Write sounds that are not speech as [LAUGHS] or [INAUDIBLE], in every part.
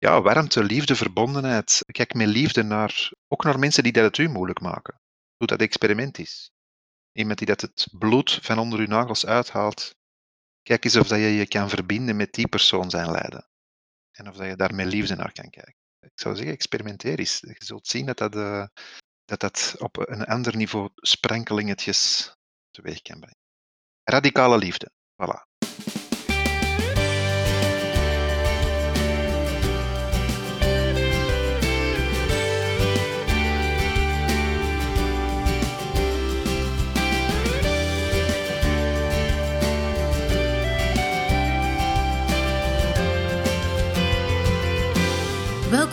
ja, warmte, liefde, verbondenheid. Kijk met liefde naar, ook naar mensen die dat het u moeilijk maken. Doe dat experiment is. Iemand die dat het bloed van onder uw nagels uithaalt. Kijk eens of dat je je kan verbinden met die persoon zijn lijden. En of dat je daar met liefde naar kan kijken. Ik zou zeggen, experimenteer eens. Je zult zien dat dat, uh, dat, dat op een ander niveau sprenkelingetjes teweeg kan brengen. Radicale liefde. Voilà.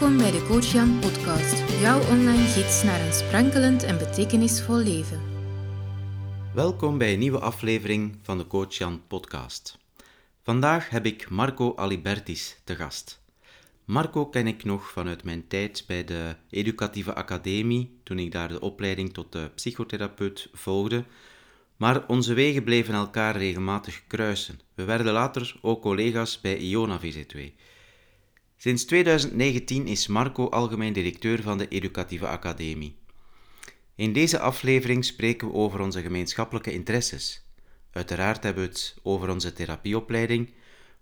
Welkom bij de Coach Jan podcast, jouw online gids naar een sprankelend en betekenisvol leven. Welkom bij een nieuwe aflevering van de Coach Jan podcast. Vandaag heb ik Marco Alibertis te gast. Marco ken ik nog vanuit mijn tijd bij de Educatieve Academie, toen ik daar de opleiding tot de psychotherapeut volgde. Maar onze wegen bleven elkaar regelmatig kruisen. We werden later ook collega's bij Iona VZ2. Sinds 2019 is Marco algemeen directeur van de Educatieve Academie. In deze aflevering spreken we over onze gemeenschappelijke interesses. Uiteraard hebben we het over onze therapieopleiding,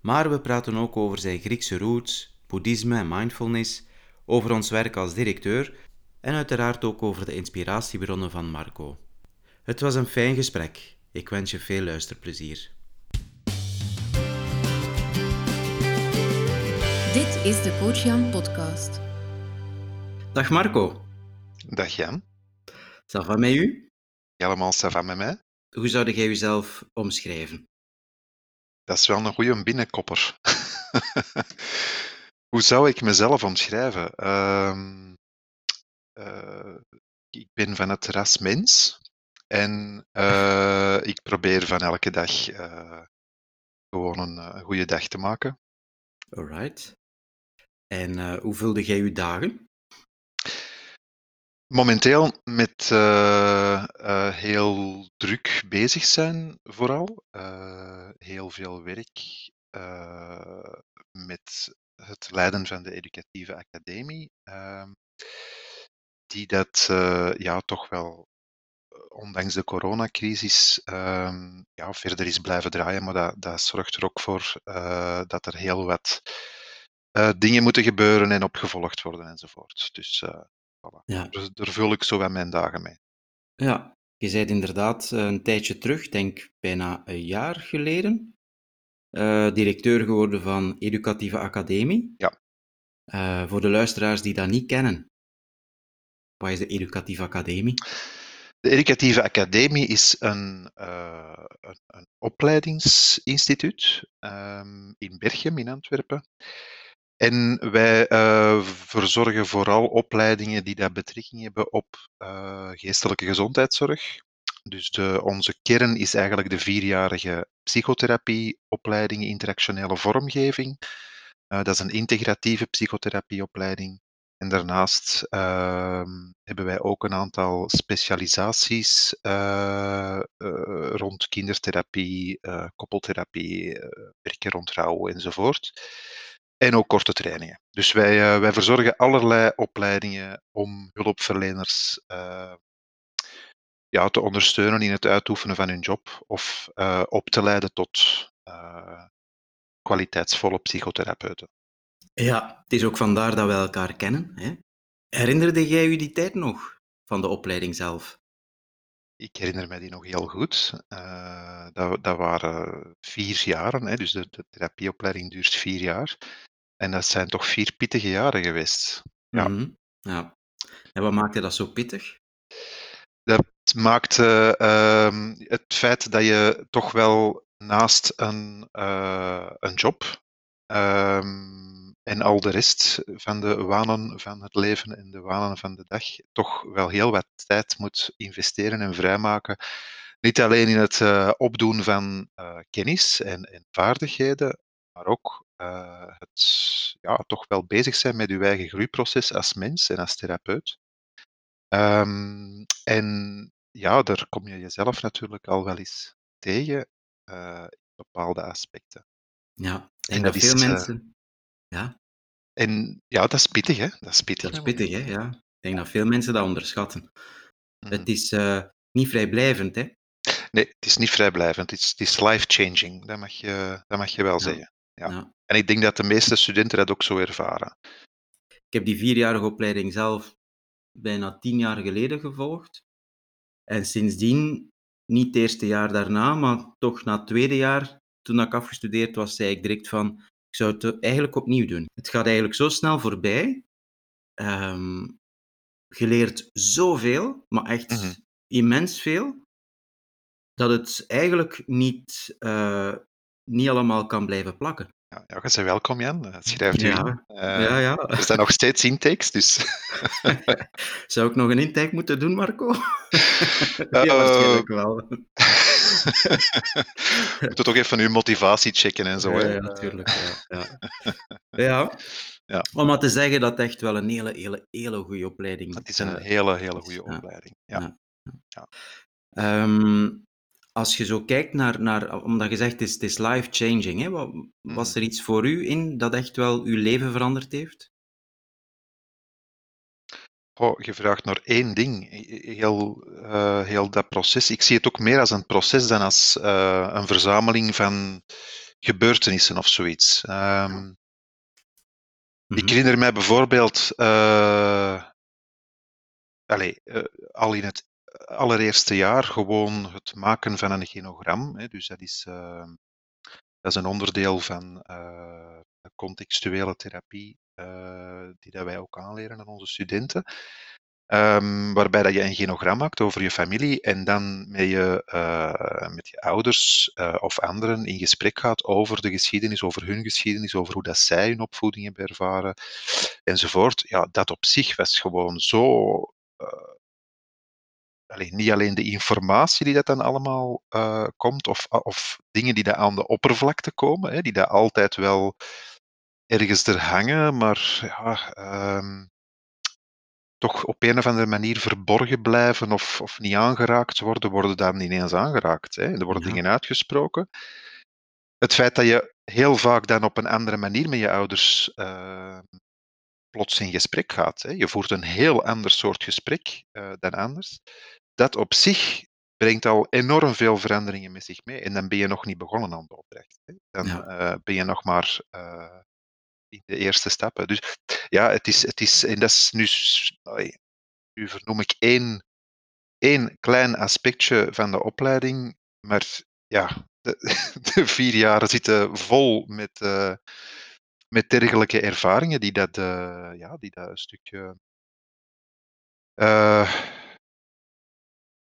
maar we praten ook over zijn Griekse roots, boeddhisme en mindfulness, over ons werk als directeur en uiteraard ook over de inspiratiebronnen van Marco. Het was een fijn gesprek. Ik wens je veel luisterplezier. Is de Coach Jan podcast. Dag Marco. Dag Jan. Ça va met u? Helemaal ça va met mij. Hoe zou jij jezelf omschrijven? Dat is wel een goede binnenkopper. [LAUGHS] Hoe zou ik mezelf omschrijven? Uh, uh, ik ben van het ras mens en uh, ik probeer van elke dag eh, gewoon een, een goede dag te maken. Alright. En uh, hoe vulde jij je dagen? Momenteel met uh, uh, heel druk bezig zijn, vooral. heel veel werk met het leiden van de educatieve academie. Ehm, die dat ja, toch wel, ondanks de coronacrisis, ehm, ja, verder is blijven draaien. Maar dat, dat zorgt er ook voor dat er heel wat uh, dingen moeten gebeuren en opgevolgd worden enzovoort. Dus uh, voilà. ja. daar, daar vul ik zo aan mijn dagen mee. Ja, je zei inderdaad eh, een tijdje terug, denk bijna een jaar geleden, uh, directeur geworden van Educatieve Academie. Ja. Voor de luisteraars die dat niet kennen, wat is de Educatieve Academie? De Educatieve Academie is een, uh, een, een opleidingsinstituut um, in Berchem in Antwerpen. En wij uh, verzorgen vooral opleidingen die daar betrekking hebben op uh, geestelijke gezondheidszorg. Dus de, onze kern is eigenlijk de vierjarige psychotherapieopleiding interactionele vormgeving. Uh, dat is een integratieve psychotherapieopleiding. En daarnaast ehm, hebben wij ook een aantal specialisaties rond kindertherapie, koppeltherapie, werken rond rouw enzovoort. En ook korte trainingen. Dus wij, uh, wij verzorgen allerlei opleidingen om hulpverleners uh, ja, te ondersteunen in het uitoefenen van hun job of uh, op te leiden tot kwaliteitsvolle psychotherapeuten. Ja, het is ook vandaar dat we elkaar kennen. Hè? Herinnerde jij je die tijd nog van de opleiding zelf? Ik herinner me die nog heel goed. Uh, dat, dat, waren vier jaren, hè, dus de, de, therapieopleiding duurt vier jaar. En dat zijn toch vier pittige jaren geweest. Ja. Mm -hmm. ja. En wat maakte dat zo pittig? Dat maakte uh, het feit dat je toch wel naast een, uh, een job um, en al de rest van de wanen van het leven en de wanen van de dag toch wel heel wat tijd moet investeren en vrijmaken. Niet alleen in het uh, opdoen van uh, kennis en, en, vaardigheden, maar ook uh, het ja, toch wel bezig zijn met uw eigen groeiproces als mens en als therapeut. Um, en ja, daar kom je jezelf natuurlijk al wel eens tegen in bepaalde aspecten. Ja, en dat, dat veel is, mensen. Ja. en ja, dat is pittig, hè? Dat is pittig. Dat is pittig, hè? Ja. Ik denk dat veel mensen dat onderschatten. Mhm. Het is uh, niet vrijblijvend, hè? Nee, het is niet vrijblijvend. Het is, het is life-changing, dat, mag je, dat mag je wel ja. zeggen. Ja. ja. En ik denk dat de meeste studenten dat ook zo ervaren. Ik heb die vierjarige opleiding zelf bijna tien jaar geleden gevolgd. En sindsdien, niet het eerste jaar daarna, maar toch na het tweede jaar, toen ik afgestudeerd was, zei ik direct van, ik zou het eigenlijk opnieuw doen. Het gaat eigenlijk zo snel voorbij. Um, je leert zoveel, maar echt mm -hmm. immens veel, dat het eigenlijk niet, uh, niet allemaal kan blijven plakken. Ja, ja, bent welkom, Jan. Schrijf u ja. Uh, ja, ja. Er zijn nog steeds intakes, dus... [LAUGHS] Zou ik nog een intake moeten doen, Marco? [LAUGHS] ja, waarschijnlijk wel. [LAUGHS] Je moet toch even uw motivatie checken en zo. Ja, hè? ja natuurlijk. Ja, [LAUGHS] ja. ja. Om maar te zeggen dat het echt wel een hele, hele, hele goede opleiding is. Het is een hele, hele goede opleiding. Ja. ja. Um, als je zo kijkt naar, naar omdat je zegt het is, het is life-changing, was er iets voor u in dat echt wel uw leven veranderd heeft? Oh, je vraagt naar één ding, heel, uh, heel dat proces. Ik zie het ook meer als een proces dan als uh, een verzameling van gebeurtenissen of zoiets. Um. Ik herinner mij bijvoorbeeld, uh, allez, al in het allereerste jaar gewoon het maken van een genogram. Hè, dus dat is, uh, dat is een onderdeel van contextuele therapie die dat wij ook aanleren aan onze studenten. Um, waarbij dat je een genogram maakt over je familie en dan met je, met je ouders of anderen in gesprek gaat over de geschiedenis, over hun geschiedenis, over hoe dat zij hun opvoeding hebben ervaren enzovoort. Ja, dat op zich was gewoon zo niet alleen de informatie die dat dan allemaal komt, of, of dingen die daar aan de oppervlakte komen, hè, die daar altijd wel ergens er hangen, maar ja, um, toch op een of andere manier verborgen blijven of, of niet aangeraakt worden, worden dan ineens aangeraakt. Hè. Er worden ja. dingen uitgesproken. Het feit dat je heel vaak dan op een andere manier met je ouders uh, plots in gesprek gaat. Hè. Je voert een heel ander soort gesprek uh, dan anders dat op zich brengt al enorm veel veranderingen met zich mee. En dan ben je nog niet begonnen aan het opdracht. Hè. Dan ja. uh, ben je nog maar uh, in de eerste stappen. Dus ja, het is, het is en dat is nu, nu vernoem ik één, één klein aspectje van de opleiding, maar ja, de, [LAUGHS] de vier jaar zitten vol met, uh, met dergelijke ervaringen die dat, ja, die dat een stukje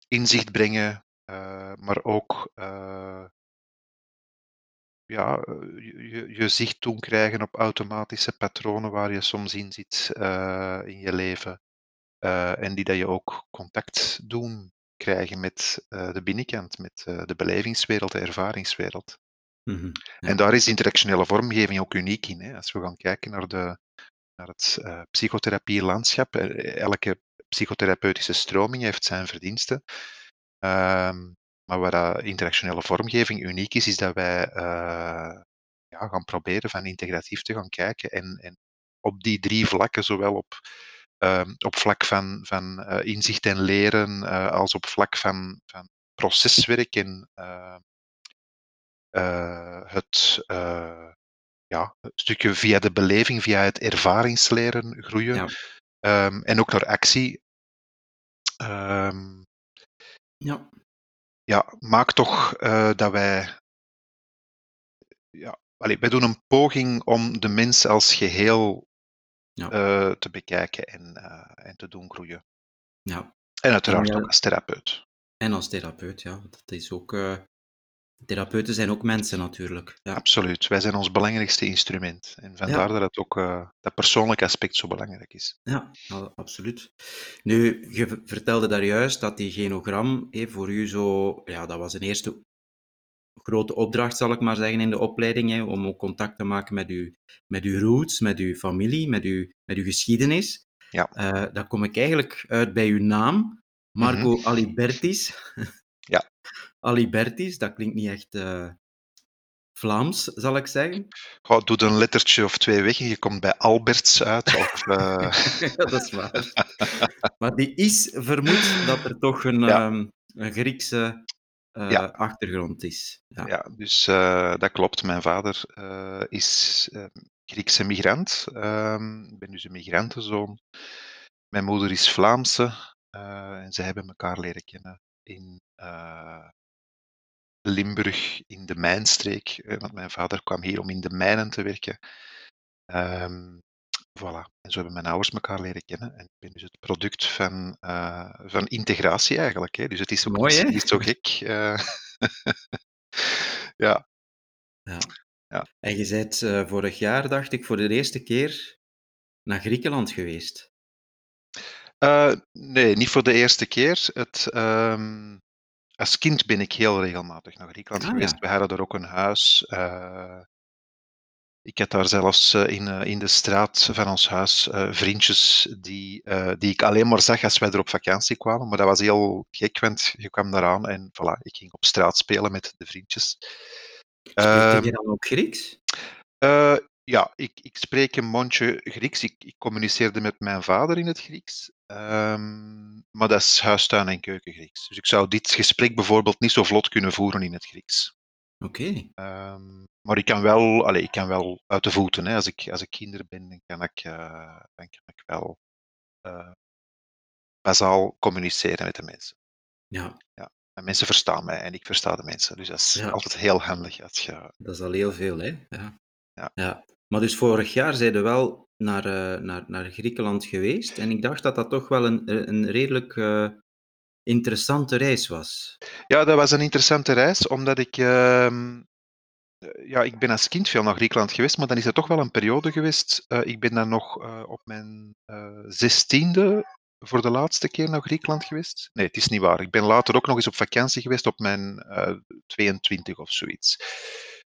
inzicht brengen, uh, maar ook uh, ja, je, je zicht doen krijgen op automatische patronen waar je soms in zit uh, in je leven. en die dat je ook contact doen krijgen met de binnenkant, met de belevingswereld, de ervaringswereld. Mm -hmm, ja. En daar is interactionele vormgeving ook uniek in. Hè. Als we gaan kijken naar, de, naar het psychotherapie-landschap, elke psychotherapeutische stroming heeft zijn verdiensten. Um, maar waar interactionele vormgeving uniek is, is dat wij uh, ja, gaan proberen van integratief te gaan kijken en, en op die drie vlakken, zowel op, uh, op vlak van, van uh, inzicht en leren, als op vlak van, van proceswerk en het ja, een stukje via de beleving, via het ervaringsleren groeien. Ja. Um, en ook naar actie. Um, ja. Ja, maak toch uh, dat wij. Ja, allee, wij doen een poging om de mens als geheel ja. uh, te bekijken en, uh, en te doen groeien. Ja. En uiteraard en, ook als therapeut. En als therapeut, ja. Dat is ook Therapeuten zijn ook mensen natuurlijk. Ja. Absoluut. Wij zijn ons belangrijkste instrument. En vandaar ja. dat het ook uh, dat persoonlijke aspect zo belangrijk is. Ja, absoluut. Nu, je vertelde daar juist dat die genogram hey, voor u zo... Ja, dat was een eerste grote opdracht, zal ik maar zeggen, in de opleiding. Hè, om ook contact te maken met uw, met uw roots, met uw familie, met uw, met uw geschiedenis. Ja. Uh, dan kom ik eigenlijk uit bij uw naam, Marco mm -hmm. Alibertis. [LAUGHS] Alibertis, dat klinkt niet echt uh, Vlaams, zal ik zeggen. Goh, doe een lettertje of twee weg en je komt bij Alberts uit. Of, uh... [LAUGHS] ja, dat is waar. maar die is vermoedt dat er toch een, Ja. ehm, een Griekse eh, Ja. achtergrond is. Ja. Ja, dus eh, dat klopt. Mijn vader eh, is eh, Griekse migrant. Ehm, ik ben dus een migrantenzoon. Mijn moeder is Vlaamse. eh, en ze hebben elkaar leren kennen in eh, Limburg, in de mijnstreek. eh, want mijn vader kwam hier om in de mijnen te werken. Ehm, voilà. En zo hebben mijn ouders elkaar leren kennen. En ik ben dus het product van, eh, van integratie eigenlijk. Hè. Dus het is ook Mooi, hè? niet zo gek. eh. [LAUGHS] ja, En je bent vorig jaar, dacht ik, voor de eerste keer naar Griekenland geweest. Nee, niet voor de eerste keer. Het, ehm, als kind ben ik heel regelmatig naar Griekenland Ah, geweest. ja. We hadden er ook een huis. eh, ik had daar zelfs eh, in, eh, in de straat van ons huis eh, vriendjes die, eh, die ik alleen maar zag als wij er op vakantie kwamen. Maar dat was heel gek, want je kwam daaraan en voilà, ik ging op straat spelen met de vriendjes. Spreek Ehm, je dan ook Grieks? eh, ja, ik, ik spreek een mondje Grieks. Ik, ik communiceerde met mijn vader in het Grieks. Ehm, maar dat is huistuin- en keukengrieks. Dus ik zou dit gesprek bijvoorbeeld niet zo vlot kunnen voeren in het Grieks. Oké. Ehm, maar ik kan wel, allee, ik kan wel uit de voeten. Hè. Als, ik, als ik kinder ben, dan kan ik, eh, dan kan ik wel eh bazaal communiceren met de mensen. Ja, En mensen verstaan mij en ik versta de mensen. Dus dat is Ja. altijd heel handig als je dat is al heel veel, hè? Ja. Ja. ja. Maar dus vorig jaar zijn we wel naar, eh, naar, naar Griekenland geweest. En ik dacht dat dat toch wel een, een redelijk eh, interessante reis was. Ja, dat was een interessante reis, omdat ik... ehm, eh, ja, ik ben als kind veel naar Griekenland geweest, maar dan is er toch wel een periode geweest. eh, ik ben dan nog eh, op mijn zestiende voor de laatste keer naar Griekenland geweest. Nee, het is niet waar. Ik ben later ook nog eens op vakantie geweest op mijn eh 22 of zoiets.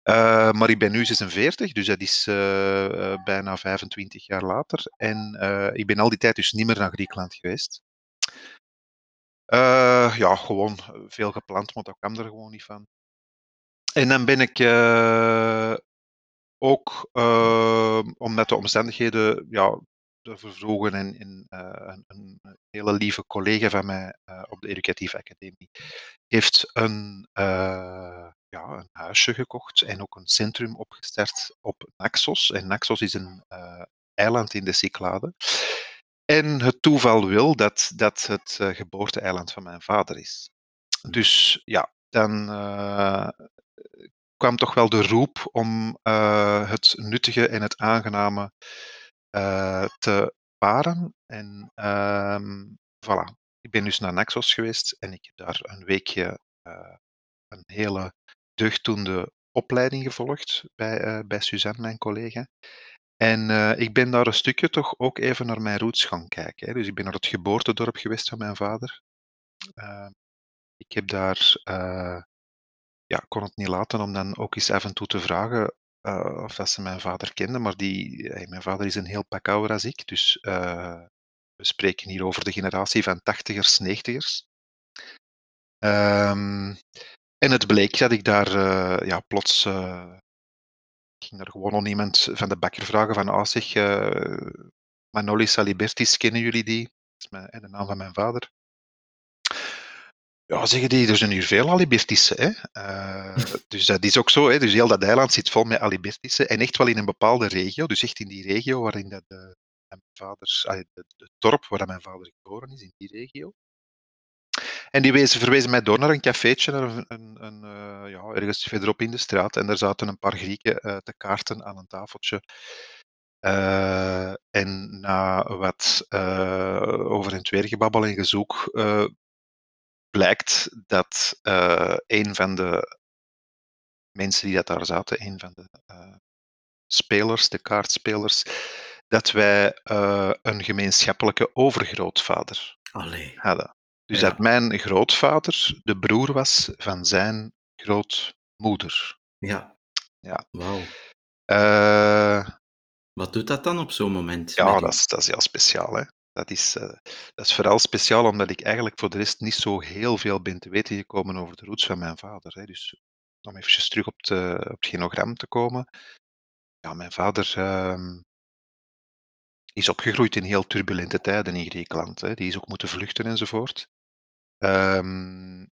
Eh, maar ik ben nu 46, dus dat is eh, eh, bijna 25 jaar later. En ik ben al die tijd dus niet meer naar Griekenland geweest. Ja, gewoon veel gepland, maar dat kwam er gewoon niet van. En dan ben ik ook, omdat de omstandigheden ja, ervoor eh, een, een hele lieve collega van mij op de Educatieve Academie heeft een, ja, een huisje gekocht en ook een centrum opgestart op Naxos. En Naxos is een eh, eiland in de Cyclade. En het toeval wil dat dat het eh, geboorte-eiland van mijn vader is. Dus ja, dan eh, kwam toch wel de roep om het nuttige en het aangename te paren. En ehm, voilà, ik ben dus naar Naxos geweest en ik heb daar een weekje een hele deugddoende opleiding gevolgd bij, eh, bij Suzanne, mijn collega. En eh, ik ben daar een stukje toch ook even naar mijn roots gaan kijken. Hè. Dus ik ben naar het geboortedorp geweest van mijn vader. Uh, ik heb daar, ja, kon het niet laten om dan ook eens af en toe te vragen of dat ze mijn vader kenden. Maar die, mijn vader is een heel pak ouder als ik. Dus we spreken hier over de generatie van tachtigers, negentigers. Um, en het bleek dat ik daar uh, ja, plots. Uh, ik ging daar gewoon aan iemand van de bakker vragen: van, ah, zeg, uh, Manolis Alibertis, kennen jullie die? Dat is mijn, de naam van mijn vader. Ja, zeggen die, er zijn hier veel Alibertissen. Hè? Uh, [LAUGHS] dus dat is ook zo. Hè? Dus heel dat eiland zit vol met Alibertissen. En echt wel in een bepaalde regio. Dus echt in die regio waarin dat de, mijn vader, het dorp waar mijn vader geboren is, in die regio. En die wezen, verwezen mij door naar een cafeetje, een, een, een uh, ja, ergens verderop in de straat. En daar zaten een paar Grieken uh, te kaarten aan een tafeltje. Uh, en na wat over en weer gebabbel en gezoek blijkt dat een van de mensen die dat daar zaten, een van de spelers, de kaartspelers, dat wij een gemeenschappelijke overgrootvader Allee. hadden. Dus Ja. dat mijn grootvader de broer was van zijn grootmoeder. Ja. Ja. Wauw. Uh, Wat doet dat dan op zo'n moment? ja, dat is, dat is heel speciaal. Hè? Dat, is, uh, dat is vooral speciaal omdat ik eigenlijk voor de rest niet zo heel veel ben te weten gekomen over de roots van mijn vader. Hè? Dus om even terug op, de, op het genogram te komen. Ja, mijn vader ehm, is opgegroeid in heel turbulente tijden in Griekenland. Hè. Die is ook moeten vluchten enzovoort. Um,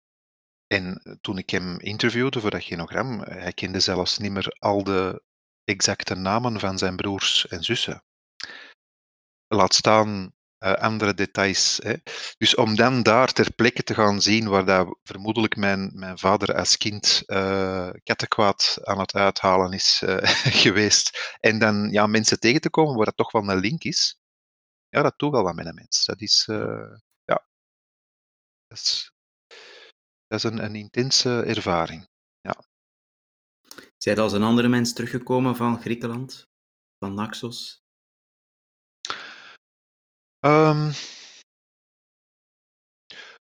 en toen ik hem interviewde voor dat genogram, hij kende zelfs niet meer al de exacte namen van zijn broers en zussen. Laat staan uh, andere details. Hè. Dus om dan daar ter plekke te gaan zien waar dat vermoedelijk mijn, mijn vader als kind uh, kattenkwaad aan het uithalen is uh, [LAUGHS] geweest, en dan ja, mensen tegen te komen waar dat toch wel een link is, ja, dat doet wel wat met een mens. Dat is, ja, dat is, dat is een, intense ervaring. Ja. Zij als een andere mens teruggekomen van Griekenland, van Naxos? Um,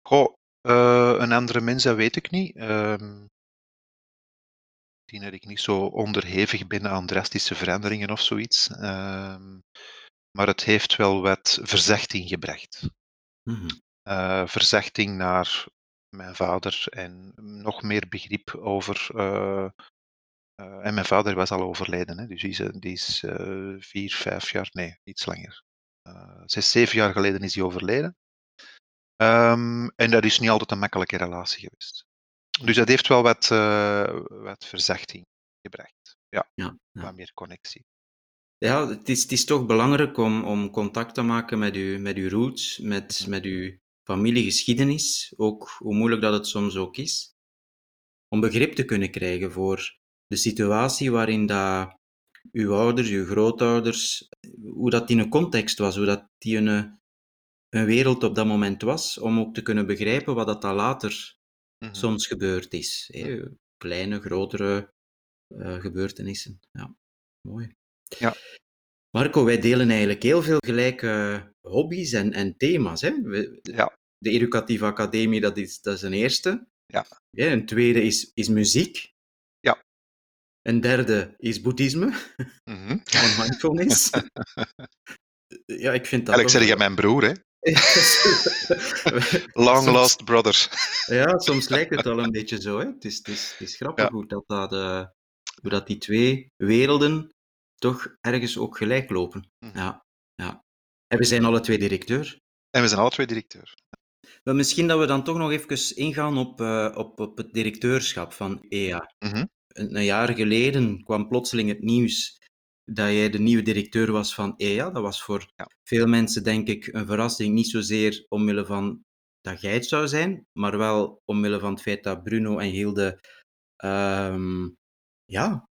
goh, uh, een andere mens, dat weet ik niet. Um, ik denk dat ik niet zo onderhevig ben aan drastische veranderingen of zoiets. Um, maar het heeft wel wat verzachting gebracht. Mm -hmm. uh, verzachting naar mijn vader en nog meer begrip over. Uh, uh, en mijn vader was al overleden, hè, dus die is, die is vier, vijf jaar, nee, iets langer. Zes, zeven jaar geleden is hij overleden. Um, en dat is niet altijd een makkelijke relatie geweest. Dus dat heeft wel wat, wat verzachting gebracht. Ja, ja, ja. wat meer connectie. Ja, het is, het is toch belangrijk om, om contact te maken met uw, met uw roots, met, mhm. met uw familiegeschiedenis, ook hoe moeilijk dat het soms ook is, om begrip te kunnen krijgen voor de situatie waarin dat uw ouders, uw grootouders, hoe dat in een context was, hoe dat die een, een wereld op dat moment was, om ook te kunnen begrijpen wat dat dan later mm-hmm. soms gebeurd is. Hè? Kleine, grotere uh, gebeurtenissen. Ja, mooi. Ja. Marco, wij delen eigenlijk heel veel gelijke hobby's en, en thema's. Hè? We, ja. De Educatieve Academie, dat is, dat is een eerste. Ja. ja. Een tweede is, is muziek. Een derde is boeddhisme. Mm-hmm. [LAUGHS] Van mindfulness. [LAUGHS] ja, ik vind dat... Eigenlijk zeg je mijn broer, hè? [LAUGHS] Long soms, lost brother. ja, soms lijkt het al een beetje zo. Hè? Het, is, het, is, het is grappig ja. hoe, dat, dat, uh, hoe dat die twee werelden toch ergens ook gelijk lopen. Mm. Ja, ja. En we zijn alle twee directeur. En we zijn alle twee directeur. Maar misschien dat we dan toch nog even ingaan op, uh, op, op het directeurschap van EA. Een, een, jaar geleden kwam plotseling het nieuws dat jij de nieuwe directeur was van EA. Dat was voor ja. veel mensen, denk ik, een verrassing. Niet zozeer omwille van dat jij het zou zijn, maar wel omwille van het feit dat Bruno en Hilde um, ja,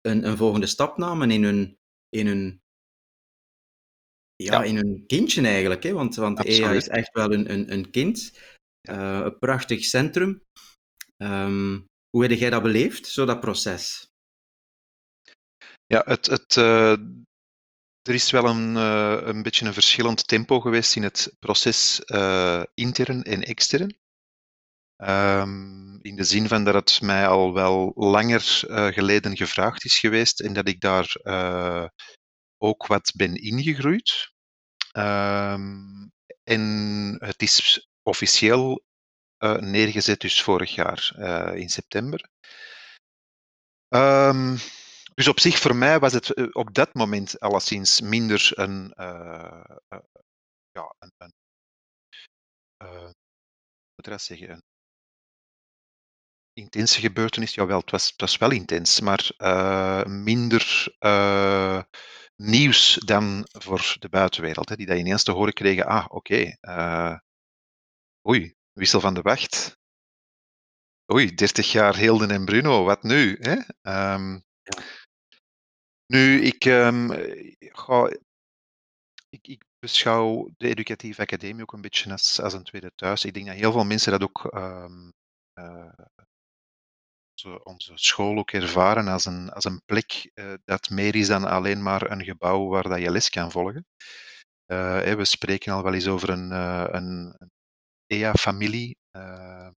een, een volgende stap namen in hun, in hun, ja, Ja. in hun kindje eigenlijk. Hè? Want, want EA is echt wel een, een, een kind. Eh, een prachtig centrum. Ehm, hoe heb jij dat beleefd, zo dat proces? Ja, het, het, eh, er is wel een, eh, een beetje een verschillend tempo geweest in het proces eh, intern en extern. Ehm, in de zin van dat het mij al wel langer geleden gevraagd is geweest en dat ik daar ook wat ben ingegroeid. Ehm, en het is officieel eh, neergezet dus vorig jaar eh, in september. Ehm, dus op zich voor mij was het eh, op dat moment alleszins minder een, ja, een, een moet dat zeggen, een intense gebeurtenis. Jawel, het was, het was wel intens, maar minder nieuws dan voor de buitenwereld. Hè, die dat ineens te horen kregen, ah, oké, oei, wissel van de wacht. Oei, 30 jaar Hilden en Bruno, wat nu? Hè? Ehm, Nu, ik, ehm, ga, ik, ik beschouw de educatieve academie ook een beetje als, als een tweede thuis. Ik denk dat heel veel mensen dat ook ehm, eh, onze, onze school ook ervaren als een, als een plek eh, dat meer is dan alleen maar een gebouw waar dat je les kan volgen. Eh, we spreken al wel eens over een, een, een EA-familie. eh,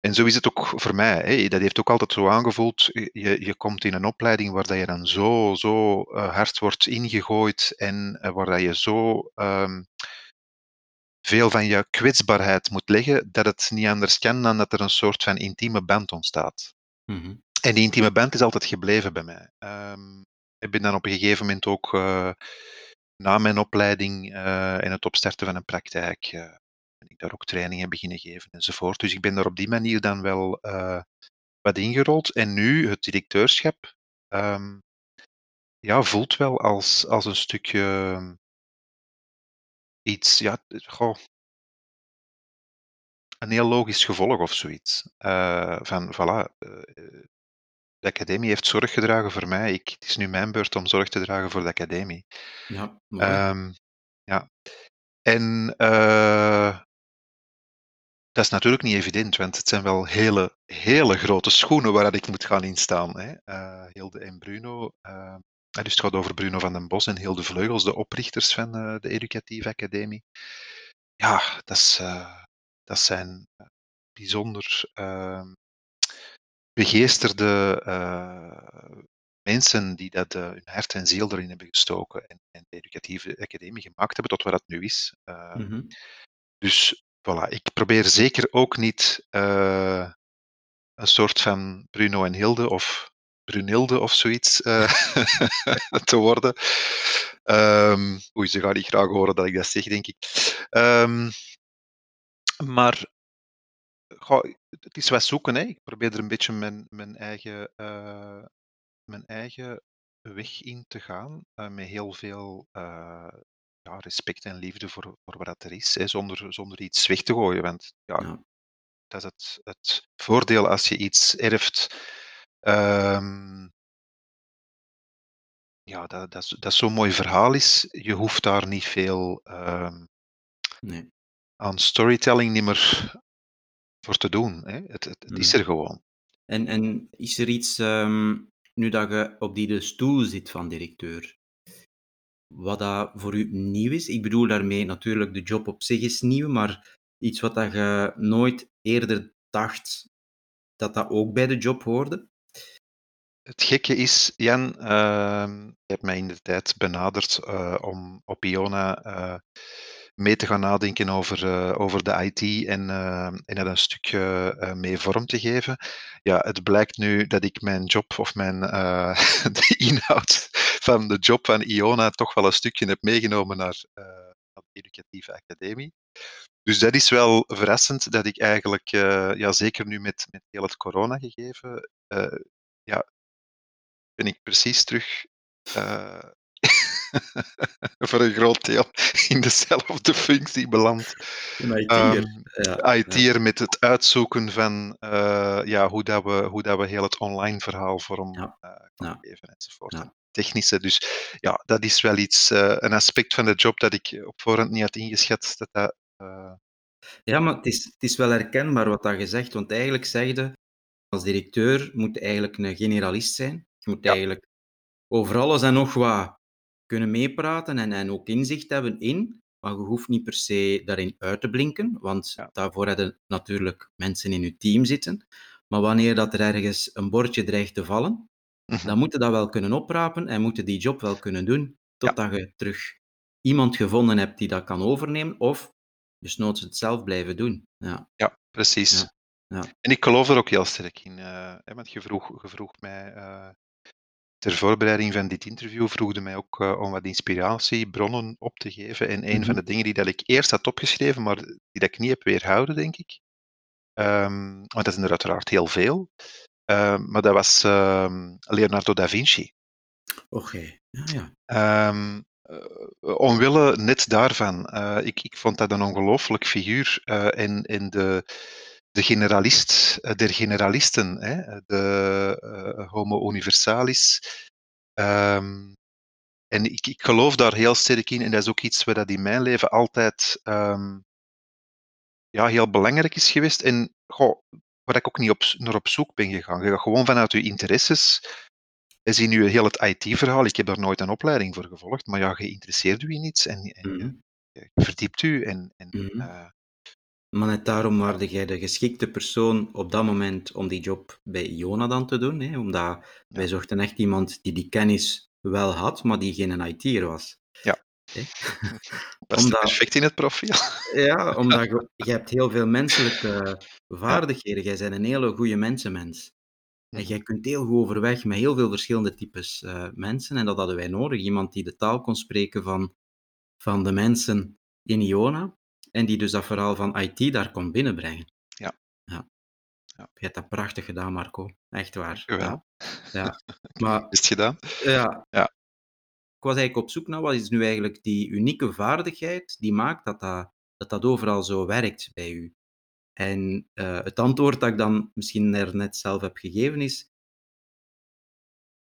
en zo is het ook voor mij. Hè. Dat heeft ook altijd zo aangevoeld. Je, je komt in een opleiding waar dat je dan zo, zo eh, hard wordt ingegooid en eh, waar dat je zo ehm, veel van je kwetsbaarheid moet leggen, dat het niet anders kan dan dat er een soort van intieme band ontstaat. Mhm. en die intieme band is altijd gebleven bij mij. Ehm, ik ben dan op een gegeven moment ook uh, na mijn opleiding uh, en het opstarten van een praktijk, uh, daar ook trainingen beginnen geven enzovoort. Dus ik ben daar op die manier dan wel wat ingerold. En nu het directeurschap um, ja, voelt wel als, als een stukje iets, ja, goh, een heel logisch gevolg of zoiets. Uh, van, voilà, uh, de academie heeft zorg gedragen voor mij. Ik, het is nu mijn beurt om zorg te dragen voor de academie. Ja. Um, ja. En uh, dat is natuurlijk niet evident, want het zijn wel hele, hele grote schoenen waar ik moet gaan instaan. Hè. Uh, Hilde en Bruno. Uh, dus het gaat over Bruno van den Bos en Hilde Vleugels, de oprichters van uh, de Educatieve Academie. Ja, dat, is, dat zijn bijzonder ehm, begeesterde mensen die dat, hun hart en ziel erin hebben gestoken en, en, de Educatieve Academie gemaakt hebben tot waar dat nu is. Mm -hmm. Dus voilà, ik probeer zeker ook niet uh, een soort van Bruno en Hilde of Brunilde of zoiets uh, [LAUGHS] te worden. Um, oei, ze gaan niet graag horen dat ik dat zeg, denk ik. Um, maar het is wat zoeken. Hè. Ik probeer er een beetje mijn, mijn, eigen, uh, mijn eigen weg in te gaan. Met heel veel ja, respect en liefde voor, voor wat er is, hè, zonder, zonder iets weg te gooien. Want ja, Ja. dat is het, het voordeel als je iets erft. ehm, ja, dat, dat, dat zo'n mooi verhaal is. Je hoeft daar niet veel ehm, Nee. aan storytelling niet meer voor te doen. Hè. Het, het, het is er gewoon. En, en is er iets, ehm, nu dat je op die de stoel zit van directeur, wat dat voor u nieuw is? Ik bedoel daarmee natuurlijk, de job op zich is nieuw, maar iets wat dat je nooit eerder dacht dat dat ook bij de job hoorde? Het gekke is, Jan, ehm, je hebt mij in de tijd benaderd eh, om op Iona eh, mee te gaan nadenken over, eh, over de IT en, en een stukje mee vorm te geven. Ja, het blijkt nu dat ik mijn job of mijn, [LAUGHS] de inhoud van de job van Iona toch wel een stukje heb meegenomen naar, naar de educatieve academie. Dus dat is wel verrassend dat ik eigenlijk, eh, ja, zeker nu met, met heel het corona gegeven, eh, ja, ben ik precies terug uh, [LAUGHS] voor een groot deel in dezelfde functie beland. Een IT'er. Um, ja, IT'er ja. met het uitzoeken van uh, ja, hoe, dat we, hoe dat we heel het online verhaal vorm ja. uh, Ja. geven enzovoort. Technische. Dus ja, dat is wel iets, uh, een aspect van de job dat ik op voorhand niet had ingeschat. Dat dat, uh, Ja, maar het is, het is wel herkenbaar wat dat je zegt, want eigenlijk zeg je, als directeur moet je eigenlijk een generalist zijn. Je moet Ja. eigenlijk over alles en nog wat kunnen meepraten en, en ook inzicht hebben in, maar je hoeft niet per se daarin uit te blinken, want Ja. daarvoor hebben natuurlijk mensen in je team zitten. Maar wanneer dat er ergens een bordje dreigt te vallen. Dan moet je dat wel kunnen oprapen en moet je die job wel kunnen doen, totdat je terug iemand gevonden hebt die dat kan overnemen, of dus noods het zelf blijven doen. Ja, Ja, precies. Ja. Ja. En ik geloof er ook heel sterk in. eh, hè, want je vroeg, je vroeg mij eh, ter voorbereiding van dit interview, vroegde mij ook eh, om wat inspiratiebronnen op te geven. En een Mhm. van de dingen die dat ik eerst had opgeschreven, maar die dat ik niet heb weerhouden, denk ik. Ehm, want dat zijn er uiteraard heel veel. Ehm, maar dat was ehm, Leonardo da Vinci. Oké, ja, ja. Ehm, eh, omwille net daarvan. eh, ik, ik vond dat een ongelooflijk figuur. eh, en, en de, de generalist der generalisten, hè, de Homo universalis. En ik, ik geloof daar heel sterk in. En dat is ook iets wat dat in mijn leven altijd ja, heel belangrijk is geweest. En goh, waar ik ook niet op, naar op zoek ben gegaan. Je gaat gewoon vanuit je interesses we zien nu heel het IT-verhaal. Ik heb daar nooit een opleiding voor gevolgd, maar ja, je interesseert u in iets en, en Mhm. je, je verdiept u. En, en, Mhm. uh, Maar net daarom waarde jij de geschikte persoon op dat moment om die job bij Iona dan te doen. Hè? Omdat ja. wij zochten echt iemand die die kennis wel had, maar die geen IT'er was. Ja. [LAUGHS] Was omdat... perfect in het profiel. [LAUGHS] Ja, omdat [LAUGHS] je, je hebt heel veel menselijke vaardigheden. Jij bent een hele goede mensenmens. En Mhm. jij kunt heel goed overweg met heel veel verschillende types eh, mensen. En dat hadden wij nodig. Iemand die de taal kon spreken van, van de mensen in Iona. En die dus dat verhaal van IT daar kon binnenbrengen. Ja. ja. Ja. Je hebt dat prachtig gedaan, Marco. Echt waar. Ja. ja. Maar Is het gedaan? ja. Ja. Ik was eigenlijk op zoek naar wat is nu eigenlijk die unieke vaardigheid die maakt dat dat, dat, dat overal zo werkt bij u. En uh, het antwoord dat ik dan misschien er net zelf heb gegeven is,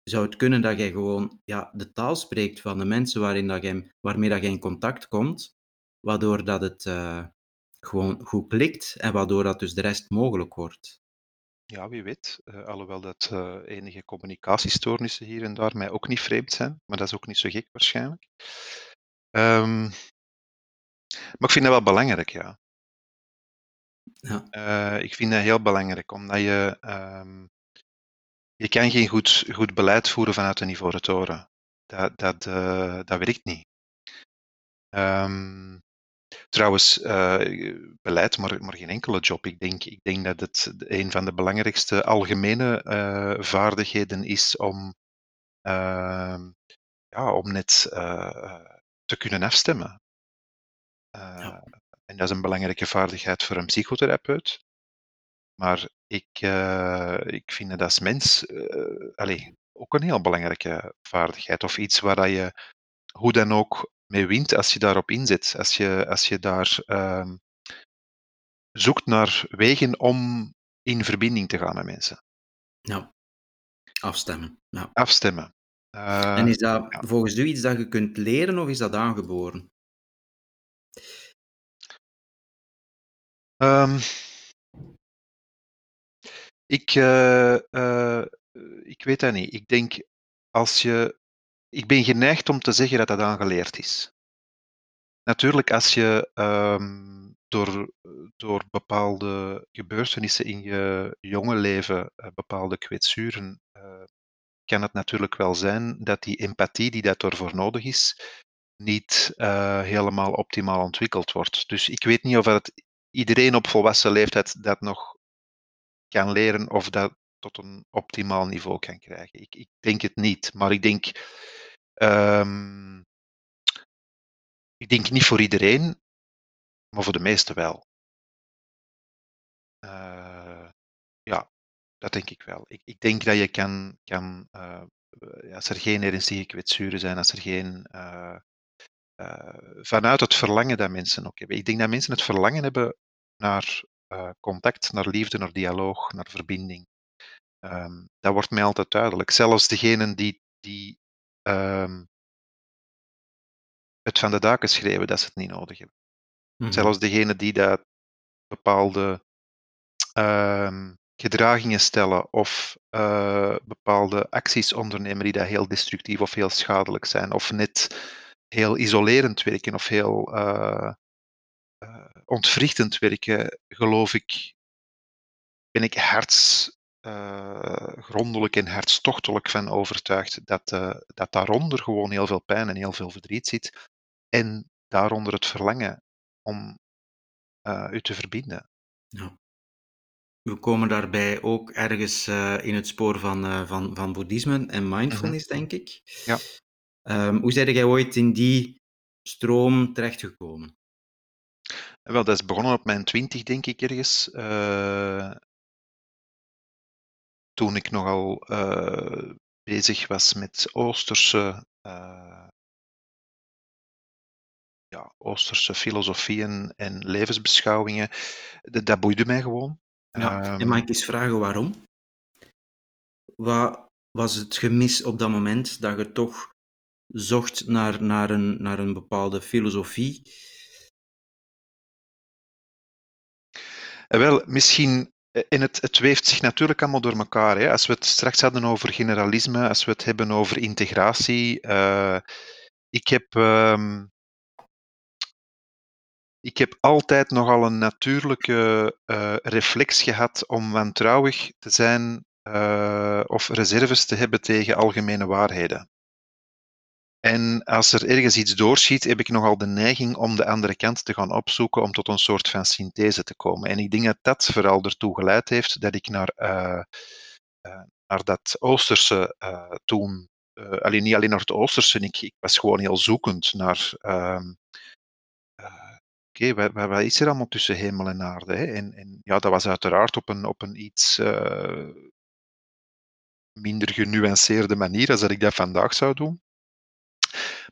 zou het kunnen dat jij gewoon ja, de taal spreekt van de mensen waarin dat jij, waarmee dat jij in contact komt, waardoor dat het uh, gewoon goed klikt en waardoor dat dus de rest mogelijk wordt. Ja, wie weet. Uh, alhoewel dat uh, enige communicatiestoornissen hier en daar mij ook niet vreemd zijn, maar dat is ook niet zo gek waarschijnlijk. Um, maar ik vind dat wel belangrijk, ja. ja. Uh, ik vind dat heel belangrijk, omdat je, um, je kan geen goed, goed beleid voeren vanuit een ivoren toren. Dat, dat, dat werkt niet. Um, Trouwens, uh, beleid, maar, maar geen enkele job. Ik denk, ik denk dat het een van de belangrijkste algemene uh, vaardigheden is om, uh, ja, om net te kunnen afstemmen. Ja. En dat is een belangrijke vaardigheid voor een psychotherapeut. Maar ik, ik vind dat als mens allez, ook een heel belangrijke vaardigheid. Of iets waar dat je hoe dan ook mee wint als je daarop inzet. Als je, als je daar uh, zoekt naar wegen om in verbinding te gaan met mensen. Ja, afstemmen. Ja. Afstemmen. Uh, en is dat ja. volgens u iets dat je kunt leren of is dat aangeboren? Um, ik, uh, ik weet dat niet. Ik denk als je ik ben geneigd om te zeggen dat dat aangeleerd is. Natuurlijk, als je um, door, door bepaalde gebeurtenissen in je jonge leven uh, bepaalde kwetsuren, uh, kan het natuurlijk wel zijn dat die empathie die daarvoor nodig is, niet uh, helemaal optimaal ontwikkeld wordt. Dus ik weet niet of het iedereen op volwassen leeftijd dat nog kan leren of dat tot een optimaal niveau kan krijgen. Ik, ik denk het niet, maar ik denk Um, ik denk niet voor iedereen, maar voor de meesten wel. Uh, ja, dat denk ik wel. Ik, ik denk dat je kan, kan uh, als er geen ernstige kwetsuren zijn, als er geen. Vanuit het verlangen dat mensen ook hebben. Ik denk dat mensen het verlangen hebben naar contact, naar liefde, naar dialoog, naar verbinding. Um, dat wordt mij altijd duidelijk. Zelfs degenen die, die um, het van de daken schreeuwen dat ze het niet nodig hebben. Mhm. Zelfs degene die dat bepaalde uh, gedragingen stellen of uh, bepaalde acties ondernemen die dat heel destructief of heel schadelijk zijn, of net heel isolerend werken of heel uh, ontwrichtend werken, geloof ik, ben ik harts, grondelijk en hartstochtelijk van overtuigd dat, dat daaronder gewoon heel veel pijn en heel veel verdriet zit. En daaronder het verlangen om uh, u te verbinden. Ja. We komen daarbij ook ergens in het spoor van, van, van boeddhisme en mindfulness, -hmm. denk ik. Ja. Um, hoe zijn jij ooit in die stroom terechtgekomen? Wel, dat is begonnen op mijn twintig, denk ik, ergens. Uh, toen ik nogal bezig was met Oosterse ja, Oosterse filosofieën en levensbeschouwingen, dat, dat boeide mij gewoon. Ja, um, en mag ik eens vragen waarom? Wat was het gemis op dat moment dat je toch zocht naar, naar, een, naar een bepaalde filosofie? Wel, misschien. En het, het weeft zich natuurlijk allemaal door elkaar. Hè. Als we het straks hadden over generalisme, als we het hebben over integratie. Uh, ik heb. Um, ik heb altijd nogal een natuurlijke uh, reflex gehad om wantrouwig te zijn of reserves te hebben tegen algemene waarheden. En als er ergens iets doorschiet, heb ik nogal de neiging om de andere kant te gaan opzoeken om tot een soort van synthese te komen. En ik denk dat dat vooral ertoe geleid heeft dat ik naar, uh, naar dat Oosterse uh, toen. Alleen niet alleen naar het Oosterse, ik, ik was gewoon heel zoekend naar. Uh, Oké, okay, wat, wat, is er allemaal tussen hemel en aarde? Hè? En, en, ja, dat was uiteraard op een, op een iets minder genuanceerde manier als dat ik dat vandaag zou doen.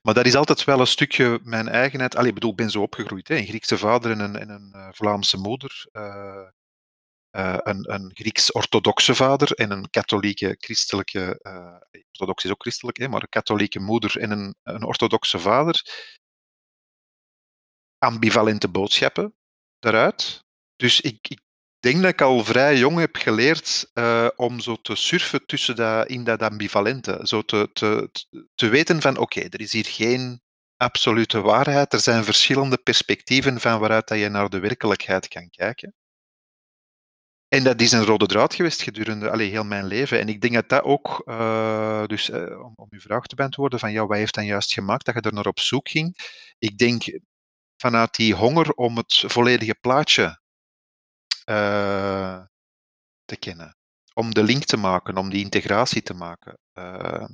Maar dat is altijd wel een stukje mijn eigenheid. Allee, ik bedoel, ik ben zo opgegroeid. Hè? Een Griekse vader en een, en een uh, Vlaamse moeder. Uh, uh, een, een Grieks-orthodoxe vader en een katholieke christelijke. orthodox is ook christelijk, hè? maar een katholieke moeder en een, een orthodoxe vader. Ambivalente boodschappen daaruit. Dus ik, ik denk dat ik al vrij jong heb geleerd uh, om zo te surfen tussen dat, in dat ambivalente. Zo te, te, te weten van oké, er is hier geen absolute waarheid. Er zijn verschillende perspectieven van waaruit dat je naar de werkelijkheid kan kijken. En dat is een rode draad geweest gedurende allee, heel mijn leven. En ik denk dat dat ook, uh, dus uh, om, om uw vraag te beantwoorden, van ja, wat heeft dan juist gemaakt dat je er naar op zoek ging? Ik denk vanuit die honger om het volledige plaatje te kennen. Om de link te maken, om die integratie te maken. Uh,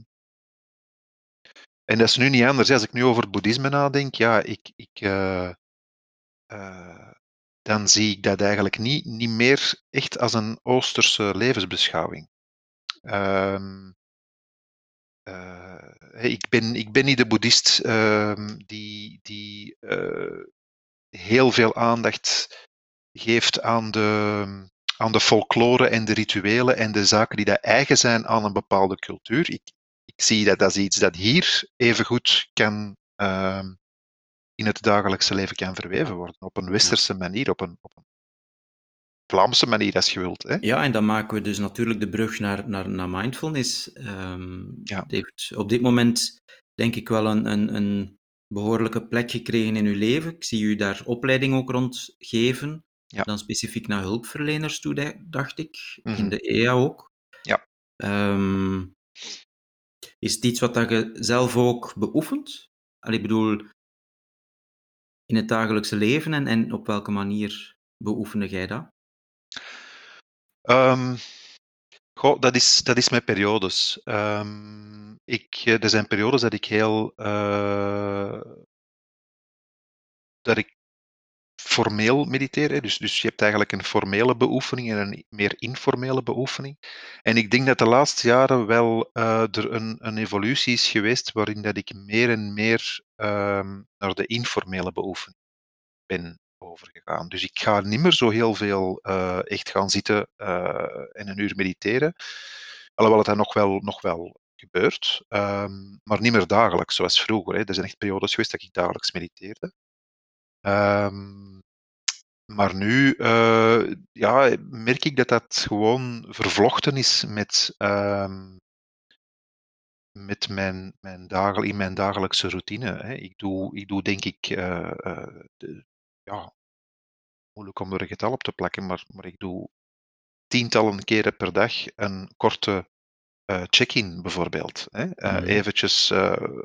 en dat is nu niet anders. Als ik nu over het boeddhisme nadenk, ja, ik, ik, uh, dan zie ik dat eigenlijk niet, niet meer echt als een Oosterse levensbeschouwing. Ehm, ik, ben, ik ben niet de boeddhist ehm, die, die heel veel aandacht geeft aan de, aan de folklore en de rituelen en de zaken die dat eigen zijn aan een bepaalde cultuur. Ik, ik zie dat als iets dat hier even goed kan uh, in het dagelijkse leven kan verweven worden. Op een westerse manier, op een, op een Vlaamse manier als je wilt. Hè? Ja, en dan maken we dus natuurlijk de brug naar, naar, naar mindfulness. Um, ja. heeft op dit moment denk ik wel een, een, een behoorlijke plek gekregen in uw leven. Ik zie u daar opleiding ook rond geven. Ja. Dan specifiek naar hulpverleners toe, dacht ik. In mhm. de EA ook. Ja. Um, is het iets wat dat je zelf ook beoefent? Al, ik bedoel, in het dagelijkse leven en, en op welke manier beoefende jij dat? Um, goh, dat, is, dat is met periodes. Um, ik, er zijn periodes dat ik heel. Uh, dat ik formeel mediteren. Dus, dus je hebt eigenlijk een formele beoefening en een meer informele beoefening. En ik denk dat de laatste jaren wel uh, er een, een evolutie is geweest waarin dat ik meer en meer uh, naar de informele beoefening ben overgegaan. Dus ik ga niet meer zo heel veel uh, echt gaan zitten en een uur mediteren. Alhoewel het dat nog wel, nog wel gebeurt, um, maar niet meer dagelijks zoals vroeger. Hè. Er zijn echt periodes geweest dat ik dagelijks mediteerde. Um, maar nu uh, ja, merk ik dat dat gewoon vervlochten is met, uh, met mijn, mijn dagel, in mijn dagelijkse routine. Hè. Ik, doe, ik doe denk ik, uh, de, ja, moeilijk om er een getal op te plakken, maar, maar ik doe tientallen keren per dag een korte check-in bijvoorbeeld. Hè. Mm. Eventjes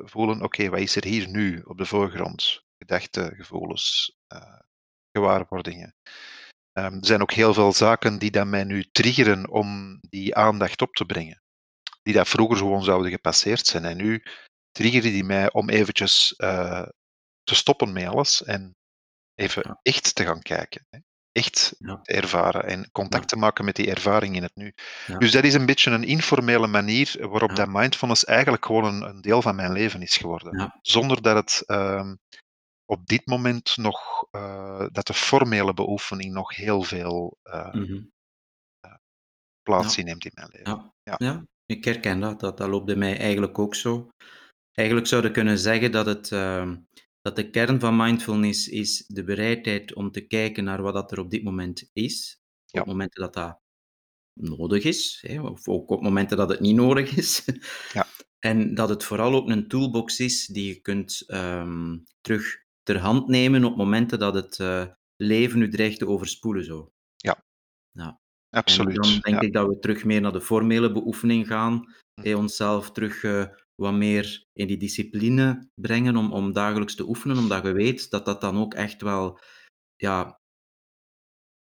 voelen, oké, okay, wat is er hier nu op de voorgrond? gedachten, gevoelens, gewaarwordingen. Um, er zijn ook heel veel zaken die dan mij nu triggeren om die aandacht op te brengen. Die dat vroeger gewoon zouden gepasseerd zijn. En nu triggeren die mij om eventjes uh, te stoppen met alles en even ja. echt te gaan kijken. Hè. Echt ja. te ervaren en contact ja. te maken met die ervaring in het nu. Dus dat is een beetje een informele manier waarop dat mindfulness eigenlijk gewoon een, een, deel van mijn leven is geworden. Zonder dat het um, op dit moment nog uh, dat de formele beoefening nog heel veel uh, mm -hmm. uh, plaats ja. inneemt in mijn leven. Ja. Ja. ja. ik herken dat. dat. Dat loopt bij mij eigenlijk ook zo. Eigenlijk zouden kunnen zeggen dat, het, ehm, dat de kern van mindfulness is de bereidheid om te kijken naar wat dat er op dit moment is. Op momenten dat dat nodig is, hè, of ook op momenten dat het niet nodig is. Ja. En dat het vooral ook een toolbox is die je kunt um, terug ter hand nemen op momenten dat het uh, leven u dreigt te overspoelen. Zo. Ja, ja. absoluut. En dan denk ik dat we terug meer naar de formele beoefening gaan. Hm. onszelf terug uh, wat meer in die discipline brengen om, om dagelijks te oefenen, omdat je weet dat dat dan ook echt wel ja,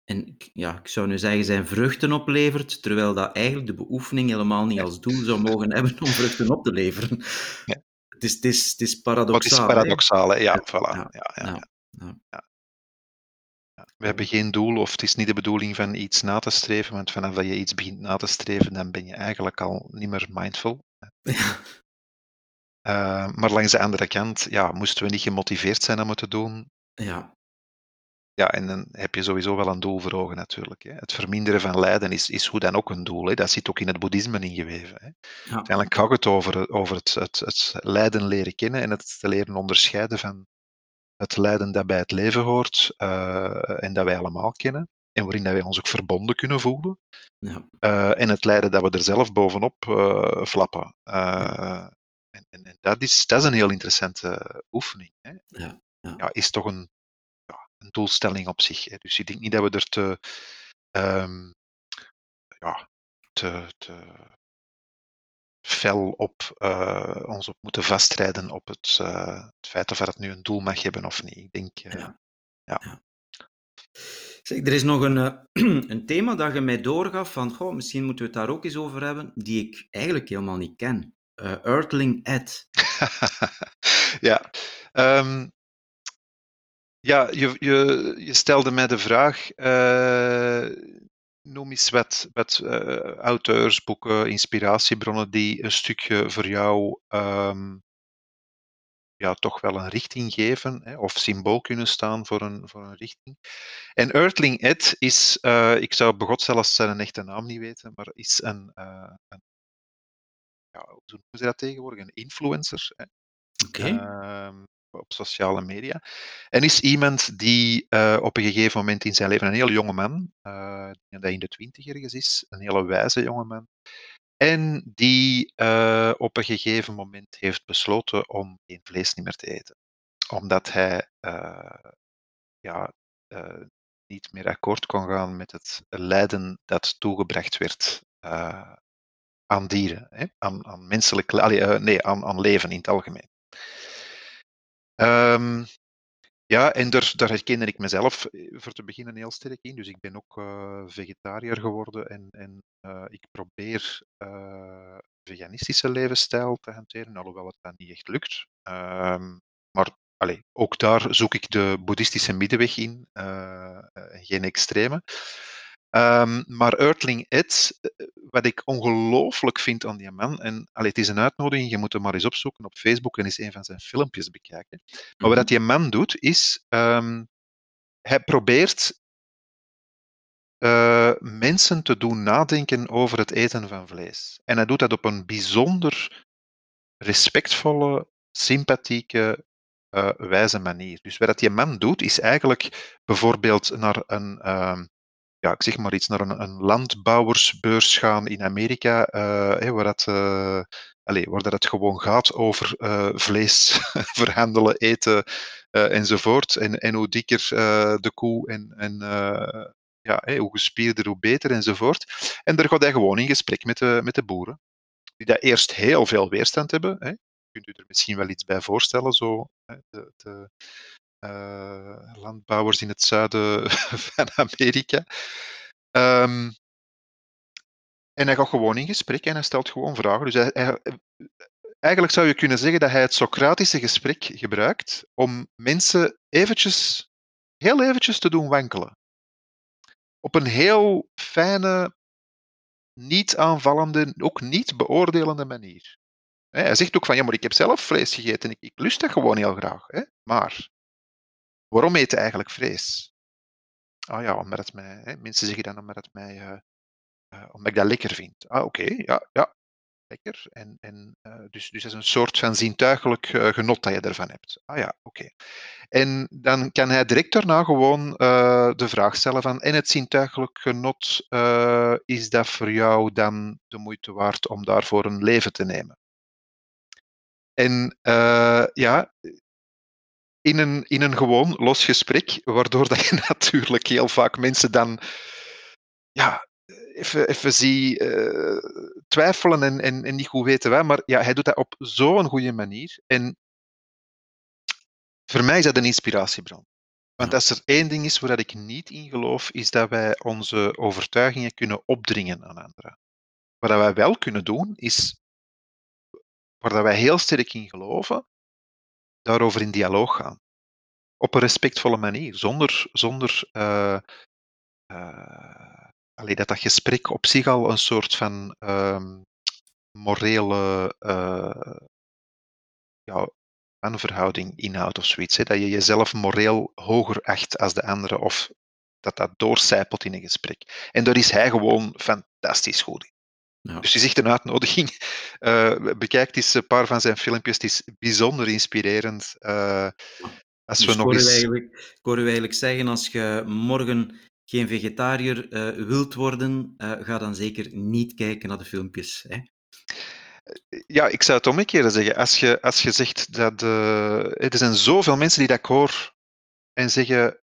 En ja, ik zou nu zeggen zijn vruchten oplevert, terwijl dat eigenlijk de beoefening helemaal niet als doel zou mogen hebben om vruchten op te leveren. Ja. Het, is, het, is, het is Wat paradoxaal. is paradoxaal, hè? Ja, voilà. ja, Ja, ja, ja. ja. Ja. We hebben geen doel, of het is niet de bedoeling van iets na te streven, want vanaf dat je iets begint na te streven, dan ben je eigenlijk al niet meer mindful. [LAUGHS] Ja. Eh, maar langs de andere kant, ja, moesten we niet gemotiveerd zijn om het te doen, Ja, ja, en dan heb je sowieso wel een doel voor ogen natuurlijk. Hè. Het verminderen van lijden is, is hoe dan ook een doel. Hè. Dat zit ook in het boeddhisme ingeweven. Hè. ja, Uiteindelijk gaat het over, over het, het, het lijden leren kennen en het te leren onderscheiden van het lijden dat bij het leven hoort eh, en dat wij allemaal kennen. En waarin dat wij ons ook verbonden kunnen voelen. ja, Eh, en het lijden dat we er zelf bovenop eh, flappen. En en, en dat, is, dat is een heel interessante oefening. Hè. ja, ja. Ja, is toch een, een doelstelling op zich. Hè. Dus ik denk niet dat we er te, ehm, ja, te, te fel op eh, ons op moeten vastrijden op het, eh, het feit of het nu een doel mag hebben of niet. Ik denk, eh, Ja. ja. Ja. Zeg, er is nog een, [CLEARS THROAT] een thema dat je mij doorgaf van, goh, misschien moeten we het daar ook eens over hebben, die ik eigenlijk helemaal niet ken. Earthling Ed. [LAUGHS] ja. ehm, ja, je, je, je stelde mij de vraag. eh, noem eens wat, wat eh, auteurs, boeken, inspiratiebronnen die een stukje voor jou ehm, ja, toch wel een richting geven, hè, of symbool kunnen staan voor een, voor een richting. En Earthling Ed is, eh, ik zou begot zelfs zijn echte naam niet weten, maar is een, een ja, hoe noemen ze dat tegenwoordig? Een influencer. Hè? Oké. ehm, op sociale media. En is iemand die eh, op een gegeven moment in zijn leven, een heel jonge man, denk dat in de twintig ergens is, een hele wijze jonge man, en die eh, op een gegeven moment heeft besloten om geen vlees niet meer te eten. Omdat hij ja, niet meer akkoord kon gaan met het lijden dat toegebracht werd aan dieren, hè? Aan, aan menselijk, nee, aan, aan leven in het algemeen. Ehm, ja, en daar, herkende ik mezelf eh, voor te beginnen heel sterk in. Dus ik ben ook eh, vegetariër geworden en, en eh, ik probeer eh, veganistische levensstijl te hanteren, alhoewel het dan niet echt lukt. Ehm, maar allee, ook daar zoek ik de boeddhistische middenweg in, en geen extreme. Ehm, maar Earthling Ed, eh, wat ik ongelooflijk vind aan die man, en allee, het is een uitnodiging, je moet hem maar eens opzoeken op Facebook en eens een van zijn filmpjes bekijken. Maar wat dat die man doet, is ehm, hij probeert eh, mensen te doen nadenken over het eten van vlees. En hij doet dat op een bijzonder respectvolle, sympathieke, eh, wijze manier. Dus wat die man doet, is eigenlijk bijvoorbeeld naar een, ehm, ja, ik zeg maar iets, naar een, een landbouwersbeurs gaan in Amerika, eh, waar, dat, eh, allee, waar dat het gewoon gaat over eh, vlees [LAUGHS] verhandelen, eten enzovoort. En, en hoe dikker de koe en, en ja, hoe gespierder, hoe beter enzovoort. En daar gaat hij gewoon in gesprek met de, met de boeren, die daar eerst heel veel weerstand hebben. Hè. Kunt u er misschien wel iets bij voorstellen, zo de, de landbouwers in het zuiden [LAUGHS] van Amerika. Ehm, en hij gaat gewoon in gesprek en hij stelt gewoon vragen. Dus eigenlijk zou je kunnen zeggen dat hij het Socratische gesprek gebruikt om mensen eventjes, heel eventjes te doen wankelen. Op een heel fijne, niet aanvallende, ook niet beoordelende manier. Hij zegt ook van, ja, maar ik heb zelf vlees gegeten, ik, ik lust dat gewoon heel graag. Hè? Maar, waarom eet je eigenlijk vlees? Ah ja, omdat het mij, hè, mensen zeggen dan omdat, het mij, eh, omdat ik dat lekker vind. Ah, oké, ja, ja, lekker. En, en, eh, dus, dus dat is een soort van zintuigelijk genot dat je ervan hebt. Ah ja, oké. En dan kan hij direct daarna gewoon de vraag stellen van, en het zintuigelijk genot, is dat voor jou dan de moeite waard om daarvoor een leven te nemen? En ja, in een, in een gewoon los gesprek, waardoor dat je [LAUGHS] natuurlijk heel vaak mensen dan ja, even, even zie eh, twijfelen en, en, en niet goed weten wij, maar ja, hij doet dat op zo'n goede manier. En voor mij is dat een inspiratiebron. Want als er één ding is waar ik niet in geloof, is dat wij onze overtuigingen kunnen opdringen aan anderen. Wat wij wel kunnen doen, is waar wij heel sterk in geloven, daarover in dialoog gaan. Op een respectvolle manier, zonder, zonder allee, dat dat gesprek op zich al een soort van ehm, morele eh, ja, verhouding inhoudt of zoiets. Hè? Dat je jezelf moreel hoger acht als de andere of dat dat doorcijpelt in een gesprek. En daar is hij gewoon fantastisch goed in. Ja. Dus is echt een uitnodiging. [LAUGHS] Uh, bekijk eens een paar van zijn filmpjes. Het is bijzonder inspirerend. Uh, als dus we nog ik, hoor eens... u eigenlijk, ik hoor u eigenlijk zeggen, als je morgen geen vegetariër uh, wilt worden, ga dan zeker niet kijken naar de filmpjes. Hè? Ja, ik zou het omgekeerd zeggen. Als je, als je zegt dat. Er zijn zoveel mensen die dat hoor en zeggen.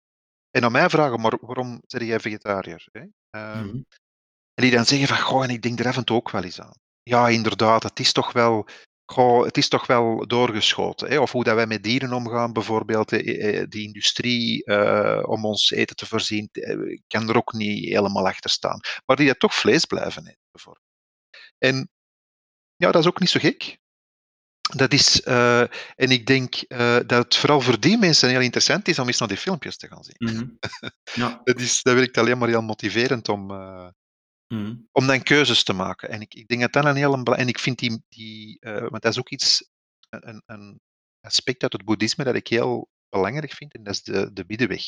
En aan mij vragen, maar waarom zeg jij vegetariër? Hè? Um, mm-hmm. En die dan zeggen van, goh, en ik denk er af en toe ook wel eens aan. Ja, inderdaad, het is toch wel, goh, het is toch wel doorgeschoten. Hè? Of hoe dat wij met dieren omgaan, bijvoorbeeld, de, de industrie uh, om ons eten te voorzien, kan er ook niet helemaal achter staan. Maar die dat toch vlees blijven eten, bijvoorbeeld. En ja, dat is ook niet zo gek. Dat is, uh, en ik denk uh, dat het vooral voor die mensen heel interessant is om eens naar die filmpjes te gaan zien. Mm-hmm. [LAUGHS] Ja. dat, is, dat werkt alleen maar heel motiverend om, uh, mm-hmm. om dan keuzes te maken. En ik, ik denk dat dat een heel En ik vind die, die want dat is ook iets, een, een aspect uit het boeddhisme dat ik heel belangrijk vind, en dat is de, de middenweg.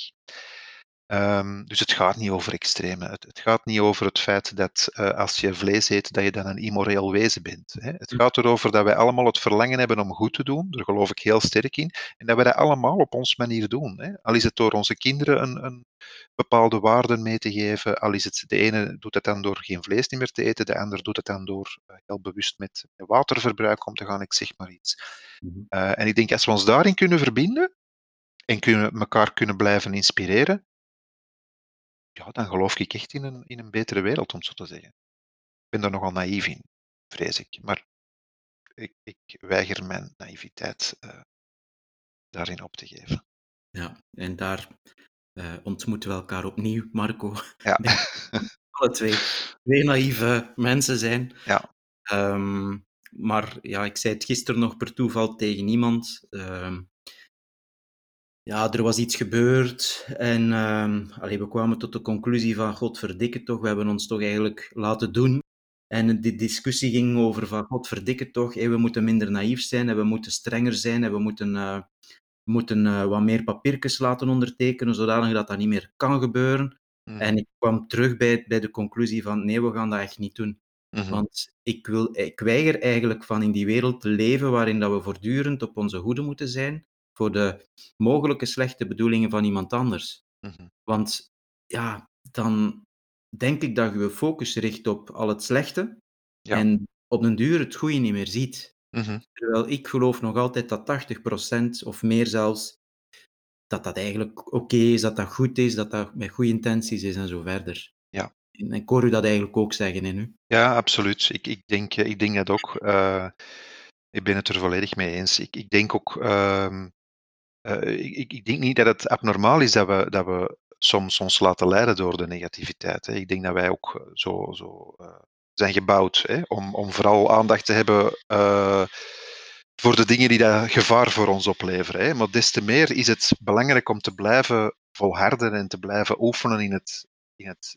Um, dus het gaat niet over extreme. Het, het, gaat niet over het feit dat uh, als je vlees eet, dat je dan een immoreel wezen bent. Hè. Het gaat erover dat wij allemaal het verlangen hebben om goed te doen. Daar geloof ik heel sterk in. En dat we dat allemaal op onze manier doen. Hè. Al is het door onze kinderen een, een bepaalde waarden mee te geven. Al is het de ene doet het dan door geen vlees meer te eten, de ander doet het dan door uh, heel bewust met waterverbruik om te gaan. Ik zeg maar iets. Mm-hmm. Uh, en ik denk als we ons daarin kunnen verbinden en kunnen, elkaar kunnen blijven inspireren, ja, dan geloof ik echt in een, in een betere wereld, om het zo te zeggen. Ik ben daar nogal naïef in, vrees ik. Maar ik, ik weiger mijn naïviteit uh, daarin op te geven. Ja, en daar uh, ontmoeten we elkaar opnieuw, Marco. Ja. Alle twee, twee naïeve mensen zijn. Ja. Um, maar ja, ik zei het gisteren nog per toeval tegen iemand. Um, ja, er was iets gebeurd en um, allee, we kwamen tot de conclusie van godverdikke toch, we hebben ons toch eigenlijk laten doen. En die discussie ging over van godverdikke toch, hey, we moeten minder naïef zijn en we moeten strenger zijn en we moeten, uh, moeten uh, wat meer papiertjes laten ondertekenen, zodanig dat dat niet meer kan gebeuren. Mhm. En ik kwam terug bij, bij de conclusie van nee, we gaan dat echt niet doen. Mhm. Want ik, wil, ik weiger eigenlijk van in die wereld te leven waarin dat we voortdurend op onze hoede moeten zijn voor de mogelijke slechte bedoelingen van iemand anders. Mhm. Want ja, dan denk ik dat je je focus richt op al het slechte Ja. en op den duur het goede niet meer ziet. Mhm. Terwijl ik geloof nog altijd dat 80% of meer zelfs, dat dat eigenlijk oké is, dat dat goed is, dat dat met goede intenties is en zo verder. Ja. En ik hoor u dat eigenlijk ook zeggen in u. Ja, absoluut. Ik, ik, denk, ik denk dat ook. Uh, ik ben het er volledig mee eens. Ik, ik denk ook. Uh, uh, ik, ik, denk niet dat het abnormaal is dat we, dat we soms ons laten leiden door de negativiteit. Hè. Ik denk dat wij ook zo, zo uh, zijn gebouwd hè, om, om vooral aandacht te hebben uh, voor de dingen die dat gevaar voor ons opleveren. Hè. Maar des te meer is het belangrijk om te blijven volharden en te blijven oefenen in het, in het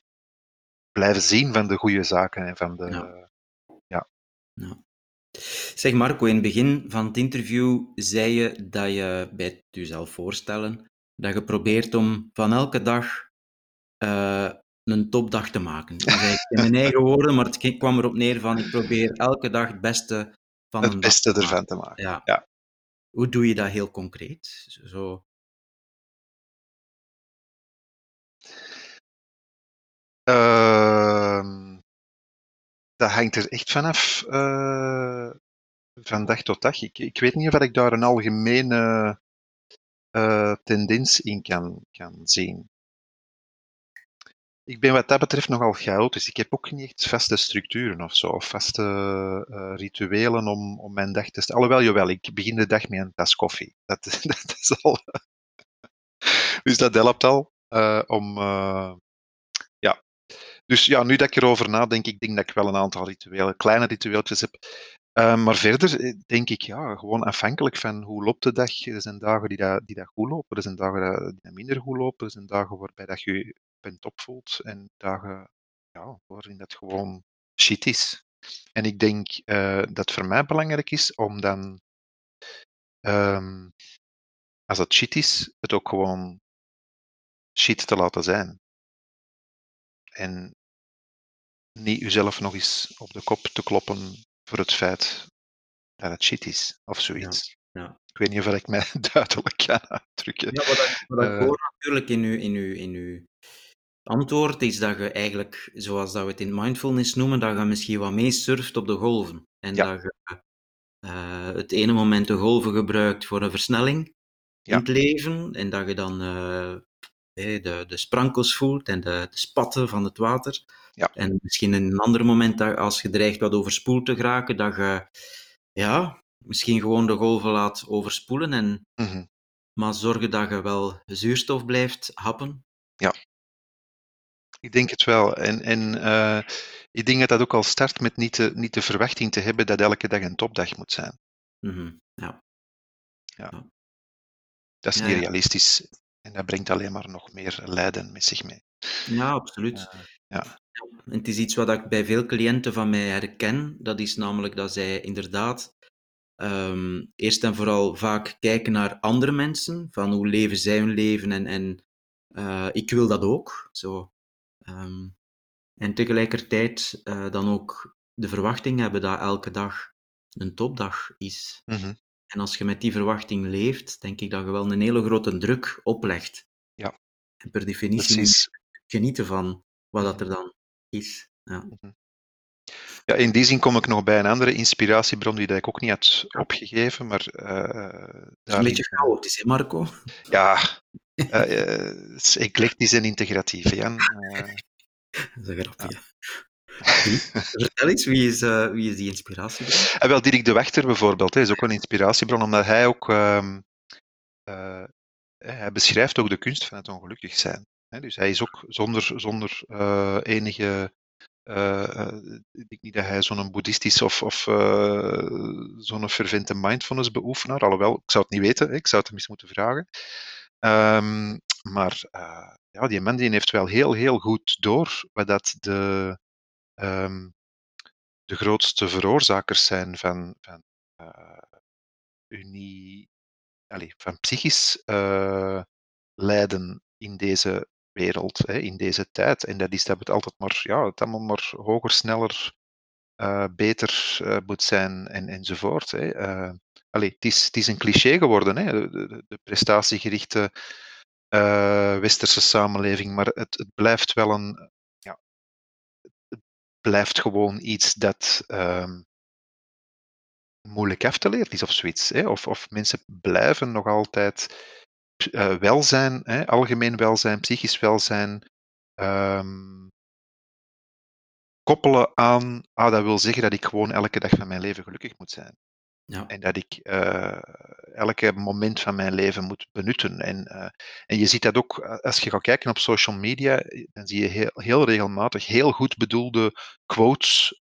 blijven zien van de goede zaken en van de. Ja. ja. ja. Zeg Marco, in het begin van het interview zei je dat je bij jezelf voorstellen, dat je probeert om van elke dag uh, een topdag te maken. In mijn eigen [LAUGHS] woorden, maar het kwam erop neer van ik probeer elke dag het beste van het beste dag ervan te maken. Ja. ja. Hoe doe je dat heel concreet? Zo... Uh, dat hangt er echt vanaf uh, van dag tot dag. Ik, ik weet niet of ik daar een algemene uh, tendens in kan, kan zien. Ik ben wat dat betreft nogal chaotisch. Ik heb ook niet echt vaste structuren of zo, of vaste uh, rituelen om, om mijn dag te stellen. Alhoewel, jawel, ik begin de dag met een tas koffie. [LAUGHS] Dat, dat is al. dus dat helpt al om. Dus ja, nu dat ik erover nadenk, ik denk dat ik wel een aantal rituelen, kleine ritueeltjes heb. Uh, maar verder denk ik, ja, gewoon afhankelijk van hoe loopt de dag. Er zijn dagen die dat, die dat goed lopen, er zijn dagen die dat minder goed lopen, er zijn dagen waarbij dat je je bent opvoelt en dagen ja, waarin dat gewoon shit is. En ik denk uh, dat voor mij belangrijk is om dan, um, als het shit is, het ook gewoon shit te laten zijn. En niet jezelf nog eens op de kop te kloppen voor het feit dat het shit is, of zoiets. Ja, ja. Ik weet niet of ik mij [LAUGHS] duidelijk kan uitdrukken. Ja, wat ik, wat ik uh, hoor natuurlijk in uw, in, uw, in uw antwoord is dat je eigenlijk, zoals dat we het in mindfulness noemen, dat je misschien wat mee surft op de golven. En ja. dat je uh, het ene moment de golven gebruikt voor een versnelling in het leven, en dat je dan uh, de, de sprankels voelt en de, de spatten van het water. Ja. En misschien in een ander moment, als je dreigt wat overspoeld te geraken, dat je ja, misschien gewoon de golven laat overspoelen. En, mm -hmm. Maar zorgen dat je wel zuurstof blijft happen. Ja. Ik denk het wel. En, en uh, ik denk dat dat ook al start met niet de, niet de verwachting te hebben dat elke dag een topdag moet zijn. Mm -hmm. ja. ja. Dat is ja, niet realistisch. En dat brengt alleen maar nog meer lijden met zich mee. Ja, absoluut. Uh, ja. En het is iets wat ik bij veel cliënten van mij herken. Dat is namelijk dat zij inderdaad um, eerst en vooral vaak kijken naar andere mensen. Van hoe leven zij hun leven en, en uh, ik wil dat ook. Zo. Um, en tegelijkertijd uh, dan ook de verwachting hebben dat elke dag een topdag is. Mm -hmm. En als je met die verwachting leeft, denk ik dat je wel een hele grote druk oplegt. Ja. En per definitie Precies. genieten van wat dat er dan is. Ja. Mhm. Ja, in die zin kom ik nog bij een andere inspiratiebron die ik ook niet had opgegeven, maar... Uh, is een beetje chaotisch, hè Marco? Ja, uh, eclectisch en integratief, Jan. [LAUGHS] Dat is een grapje. Ja. [LAUGHS] Vertel eens, wie is, uh, wie is die inspiratiebron? Uh, wel, Dirk de Wachter bijvoorbeeld, hè, is ook een inspiratiebron, omdat hij ook... Uh, hij beschrijft ook de kunst van het ongelukkig zijn. Hè, dus hij is ook zonder, zonder enige... ik denk niet dat hij zo'n boeddhistisch of, of zo'n fervente mindfulness beoefenaar, alhoewel, ik zou het niet weten, hè, ik zou het hem eens moeten vragen. Um, maar ja, die man die heeft wel heel, heel goed door wat dat de, um, de grootste veroorzakers zijn van, van, unie, allez, van psychisch uh, lijden in deze wereld, hè, in deze tijd. En dat is dat het altijd maar, ja, het allemaal maar hoger, sneller, uh, beter moet zijn en, enzovoort. Hè. Het, is, het is een cliché geworden, hè, de, de, de prestatiegerichte westerse samenleving, maar het, het blijft wel een, blijft gewoon iets dat um, moeilijk af te leren is of zoiets. Hè. Of, of mensen blijven nog altijd welzijn, hè, algemeen welzijn, psychisch welzijn, um, koppelen aan, ah, dat wil zeggen dat ik gewoon elke dag van mijn leven gelukkig moet zijn. En dat ik uh, elke moment van mijn leven moet benutten. En, uh, en je ziet dat ook als je gaat kijken op social media, dan zie je heel, heel regelmatig heel goed bedoelde quotes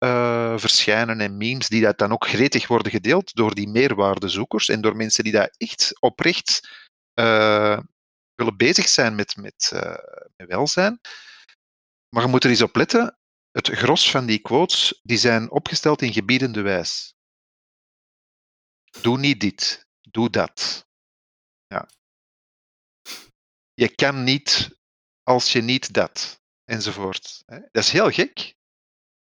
verschijnen en memes die dat dan ook gretig worden gedeeld door die meerwaardezoekers en door mensen die daar echt oprecht willen bezig zijn met, met, met welzijn. Maar je moet er eens op letten, het gros van die quotes die zijn opgesteld in gebiedende wijs. Doe niet dit, doe dat. Ja. Je kan niet als je niet dat, enzovoort. Dat is heel gek.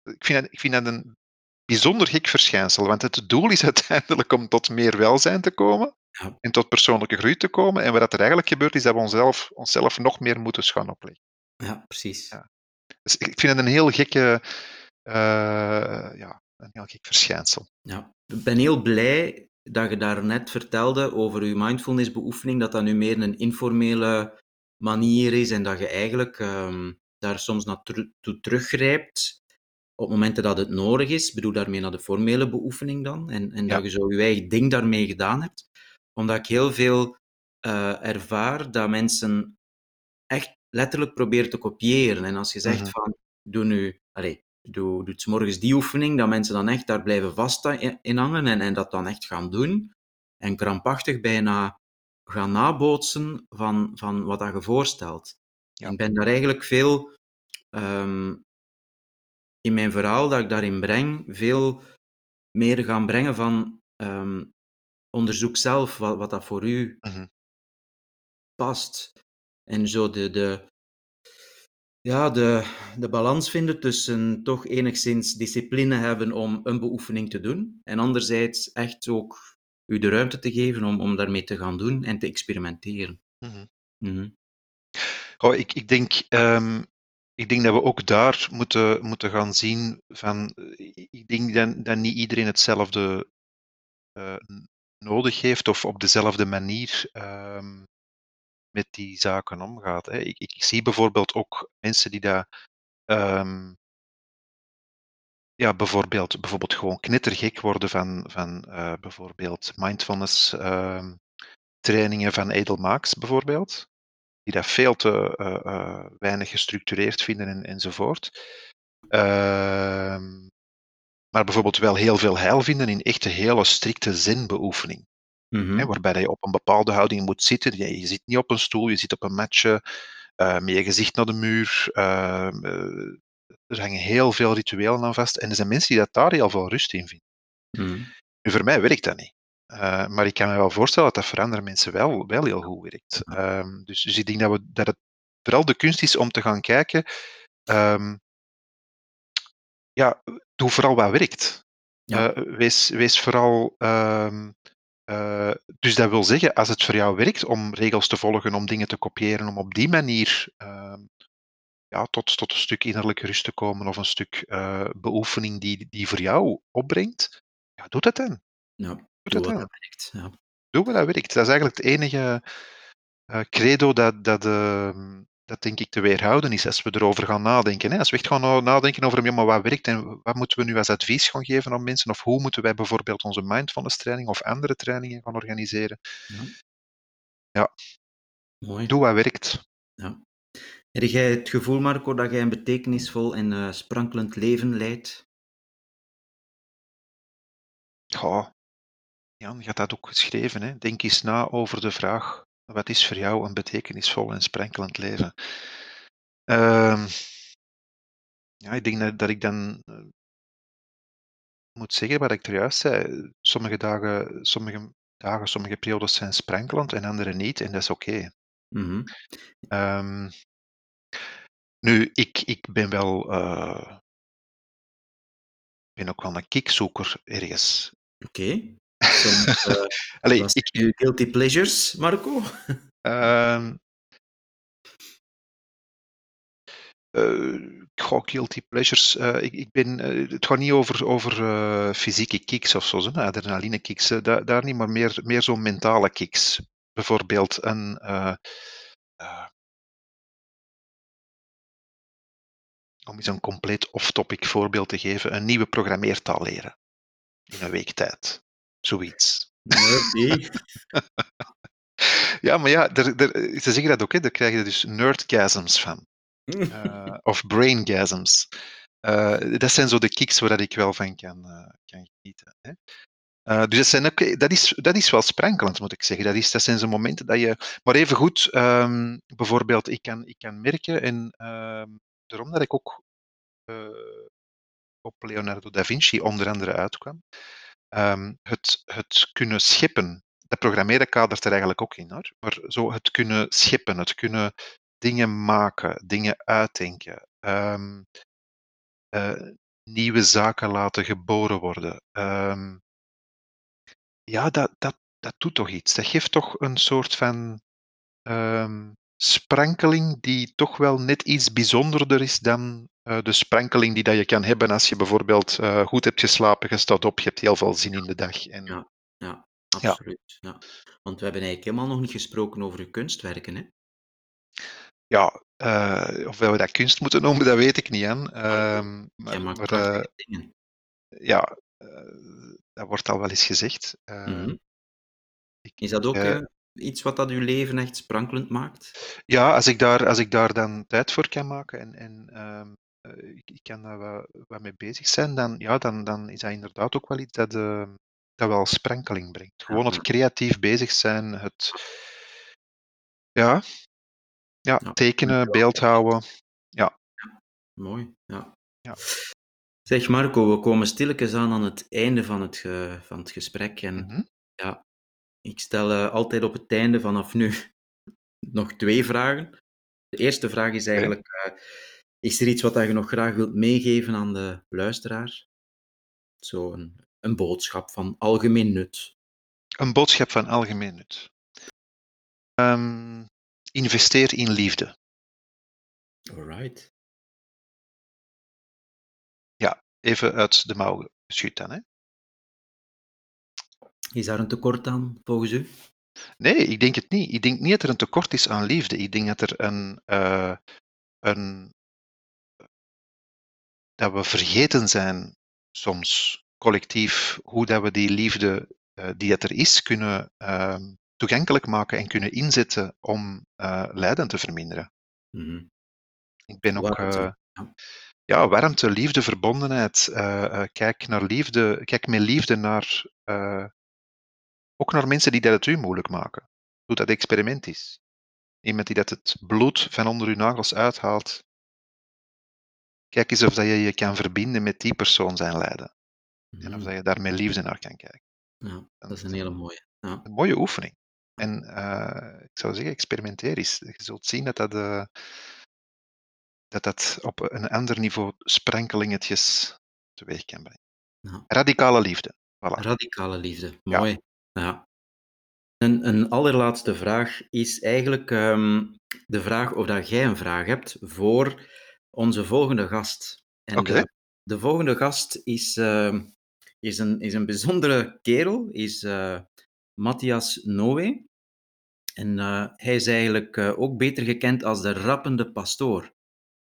Ik vind dat, ik vind dat een bijzonder gek verschijnsel, want het doel is [LAUGHS] uiteindelijk om tot meer welzijn te komen en tot persoonlijke groei te komen. En wat er eigenlijk gebeurt, is dat we onszelf, onszelf nog meer moeten gaan opleggen. Ja, precies. Ja. Dus ik vind het een heel gekke, uh, ja, een heel gek verschijnsel. Ja, ik ben heel blij dat je daar net vertelde over je mindfulness beoefening, dat dat nu meer een informele manier is en dat je eigenlijk um, daar soms naartoe teruggrijpt op momenten dat het nodig is. Ik bedoel daarmee naar de formele beoefening dan. En, en ja. dat je zo je eigen ding daarmee gedaan hebt. Omdat ik heel veel uh, ervaar dat mensen echt letterlijk probeert te kopiëren. En als je zegt Mhm. van, doe nu, allez, doe, doe 's morgens die oefening, dat mensen dan echt daar blijven vast in hangen en, en dat dan echt gaan doen. En krampachtig bijna gaan nabootsen van, van wat dat je voorstelt. Ja. Ik ben daar eigenlijk veel ehm, in mijn verhaal dat ik daarin breng, veel meer gaan brengen van ehm, onderzoek zelf wat, wat dat voor u Mhm. past. En zo de, de, ja, de, de balans vinden tussen toch enigszins discipline hebben om een beoefening te doen en anderzijds echt ook u de ruimte te geven om, om daarmee te gaan doen en te experimenteren. Goh, ik, ik, denk, ehm, ik denk dat we ook daar moeten, moeten gaan zien van. eh, Ik denk dat, dat niet iedereen hetzelfde eh, nodig heeft of op dezelfde manier ehm, met die zaken omgaat. Hè. Ik, ik zie bijvoorbeeld ook mensen die daar. ehm, ja, bijvoorbeeld, bijvoorbeeld gewoon knettergek worden van, van eh, bijvoorbeeld mindfulness ehm, trainingen van Edel Max bijvoorbeeld die dat veel te eh, eh, weinig gestructureerd vinden en, enzovoort. Ehm, maar bijvoorbeeld wel heel veel heil vinden in echte hele strikte zinbeoefening. Mhm. Hè, waarbij je op een bepaalde houding moet zitten. Je, je zit niet op een stoel, je zit op een matje eh, met je gezicht naar de muur. Ehm, eh, er hangen heel veel rituelen aan vast. En er zijn mensen die dat daar heel veel rust in vinden. Mhm. Nu, voor mij werkt dat niet. Eh, maar ik kan me wel voorstellen dat dat voor andere mensen wel, wel heel goed werkt. Ehm, dus, dus ik denk dat, we, dat het vooral de kunst is om te gaan kijken. ehm, ja, doe vooral wat werkt. Ja. Wees, wees vooral. Eh, dus dat wil zeggen, als het voor jou werkt om regels te volgen, om dingen te kopiëren, om op die manier ehm, ja, tot, tot een stuk innerlijke rust te komen of een stuk eh, beoefening die, die voor jou opbrengt, ja, doe dat dan. Ja, Doe doe dat dan. dat werkt. Ja. Doe wat dat werkt. Dat is eigenlijk het enige eh, credo dat, dat, ehm, dat denk ik te weerhouden is als we erover gaan nadenken. Hè? Als we echt gaan na- nadenken over ja, maar wat werkt en wat moeten we nu als advies gaan geven aan mensen of hoe moeten wij bijvoorbeeld onze mindfulness training of andere trainingen gaan organiseren. Ja. Ja. Mooi. Doe wat werkt. Ja. Heb jij het gevoel, Marco, dat jij een betekenisvol en eh, sprankelend leven leidt? Goh, Jan, je had dat ook geschreven. Hè? Denk eens na over de vraag: wat is voor jou een betekenisvol en sprankelend leven? Ehm, ja, ik denk dat, dat ik dan eh, moet zeggen wat ik er juist zei. Sommige dagen, sommige dagen, sommige periodes zijn sprankelend en andere niet, en dat is oké. Mhm. Ehm, nu, ik, ik ben wel. eh, ben ook wel een kickzoeker ergens. Oké. Soms, [LAUGHS] Allee, wat ik, uw guilty pleasures, Marco? Ehm eh, goh, guilty pleasures. eh, ik, ik ben, het gaat niet over, over fysieke kicks of zo, zo, adrenaline kicks. daar, daar niet, maar meer, meer zo'n mentale kicks. Bijvoorbeeld een. om eens een compleet off-topic voorbeeld te geven, een nieuwe programmeertaal leren. In een week tijd. Zoiets. [LAUGHS] Ja, maar ja, er, er, ze zeggen dat ook, hè, daar krijg je dus nerdgasms van. [LAUGHS] Eh, of braingasms. Eh, dat zijn zo de kicks waar dat ik wel van kan, eh, kan genieten. Hè. Dus dat, zijn ook, dat, is, dat is wel sprankelend, moet ik zeggen. Dat, is, dat zijn zo momenten dat je. Maar even goed, ehm, bijvoorbeeld, ik kan, ik kan merken, en ehm, daarom dat ik ook op Leonardo da Vinci onder andere uitkwam, ehm, het, het kunnen scheppen. Dat programmeren kadert er eigenlijk ook in, hoor. Maar zo het kunnen scheppen, het kunnen dingen maken, dingen uitdenken, ehm, eh, nieuwe zaken laten geboren worden. Ehm, ja, dat, dat, dat doet toch iets. Dat geeft toch een soort van sprankeling die toch wel net iets bijzonderder is dan eh, de sprankeling die dat je kan hebben als je bijvoorbeeld eh, goed hebt geslapen, je staat op, je hebt heel veel zin in de dag. En, Ja. Ja, absoluut. Ja. Want we hebben eigenlijk helemaal nog niet gesproken over uw kunstwerken, hè? ja, eh, of wij dat kunst moeten noemen, dat weet ik niet aan. Maar Ehm, Jij maar dingen. ja, dat wordt al wel eens gezegd. Eh, Mhm. ik, Is dat ook iets wat dat uw leven echt sprankelend maakt? Ja, als ik daar, als ik daar dan tijd voor kan maken en, en ehm, eh, ik, ik kan daar wat, wat mee bezig zijn, dan, ja, dan, dan is dat inderdaad ook wel iets dat, eh, dat wel sprankeling brengt. Gewoon het creatief bezig zijn, het ja, ja, Ja, tekenen, beeldhouden. Mooi, ja. Ja. Zeg Marco, we komen stilletjes aan aan het einde van het, ge- van het gesprek. En Mhm. ja, ik stel eh, altijd op het einde vanaf nu [LAUGHS] nog twee vragen. De eerste vraag is eigenlijk, eh, is er iets wat je nog graag wilt meegeven aan de luisteraar? Zo een, een boodschap van algemeen nut. Een boodschap van algemeen nut. Ehm, investeer in liefde. Alright. Even uit de mouw geschud dan. Hè? Is daar een tekort aan, volgens u? Nee, ik denk het niet. Ik denk niet dat er een tekort is aan liefde. Ik denk dat er een, eh, een dat we vergeten zijn soms collectief hoe dat we die liefde eh, die dat er is kunnen ehm, toegankelijk maken en kunnen inzetten om eh, lijden te verminderen. Mhm. Ik ben ook Warmte, eh, ja. warmte, liefde, verbondenheid. kijk naar liefde, kijk met liefde naar ook naar mensen die dat het u moeilijk maken. Doe dat experiment eens. Iemand die dat het bloed van onder uw nagels uithaalt. Kijk eens of dat je je kan verbinden met die persoon zijn lijden. En of Mhm. dat je daar met liefde naar kan kijken. Ja, dat is een hele mooie. Ja. Een mooie oefening. En eh, ik zou zeggen, experimenteer eens. Je zult zien dat dat, eh, dat, dat op een ander niveau sprankelingetjes teweeg kan brengen. Ja. Radicale liefde. Voilà. Radicale liefde, Ja. mooi. Ja. Een, een allerlaatste vraag is eigenlijk ehm, de vraag of dat jij een vraag hebt voor onze volgende gast. En Oké. de, de volgende gast is, ehm, is, een, is een bijzondere kerel, is eh, Matthias Noé. En eh, hij is eigenlijk eh, ook beter gekend als de rappende pastoor.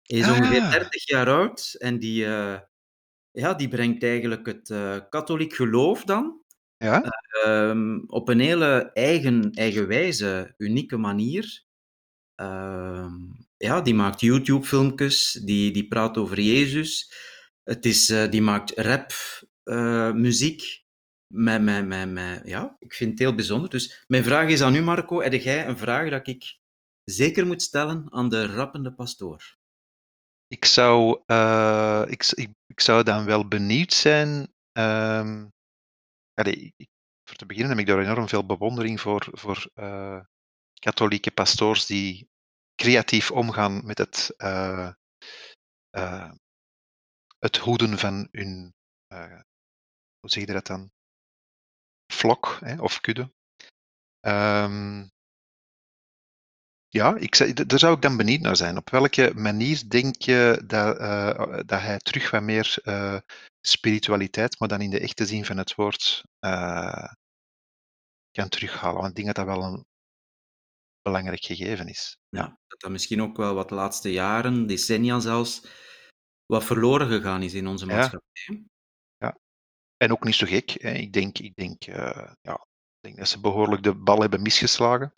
Hij is ongeveer Ah. 30 jaar oud en die, eh, ja, die brengt eigenlijk het eh, katholiek geloof dan Ja? ehm, op een hele eigen, eigenwijze, unieke manier. Ehm, ja, die maakt YouTube-filmpjes, die, die praat over Jezus. Het is, eh, die maakt rap, eh, muziek. Met, met, met, met, ja, ik vind het heel bijzonder. Dus mijn vraag is aan u, Marco. Heb jij een vraag dat ik zeker moet stellen aan de rappende pastoor? Ik zou, eh, ik, ik, zou dan wel benieuwd zijn. ehm, allee, ik- voor te beginnen heb ik daar enorm veel bewondering voor, voor katholieke pastoors die creatief omgaan met het, eh, eh, het hoeden van hun, eh, hoe zeg je dat dan? Flok hè, of kudde. Ehm, ja, ik, daar zou ik dan benieuwd naar zijn. Op welke manier denk je dat, dat hij terug wat meer spiritualiteit, maar dan in de echte zin van het woord, kan terughalen? Want ik denk dat dat wel een belangrijk gegeven is. Ja, dat dat misschien ook wel wat de laatste jaren, decennia zelfs, wat verloren gegaan is in onze Ja. maatschappij. En ook niet zo gek. Hè. Ik, denk, ik, denk, eh, ja, ik denk dat ze behoorlijk de bal hebben misgeslagen.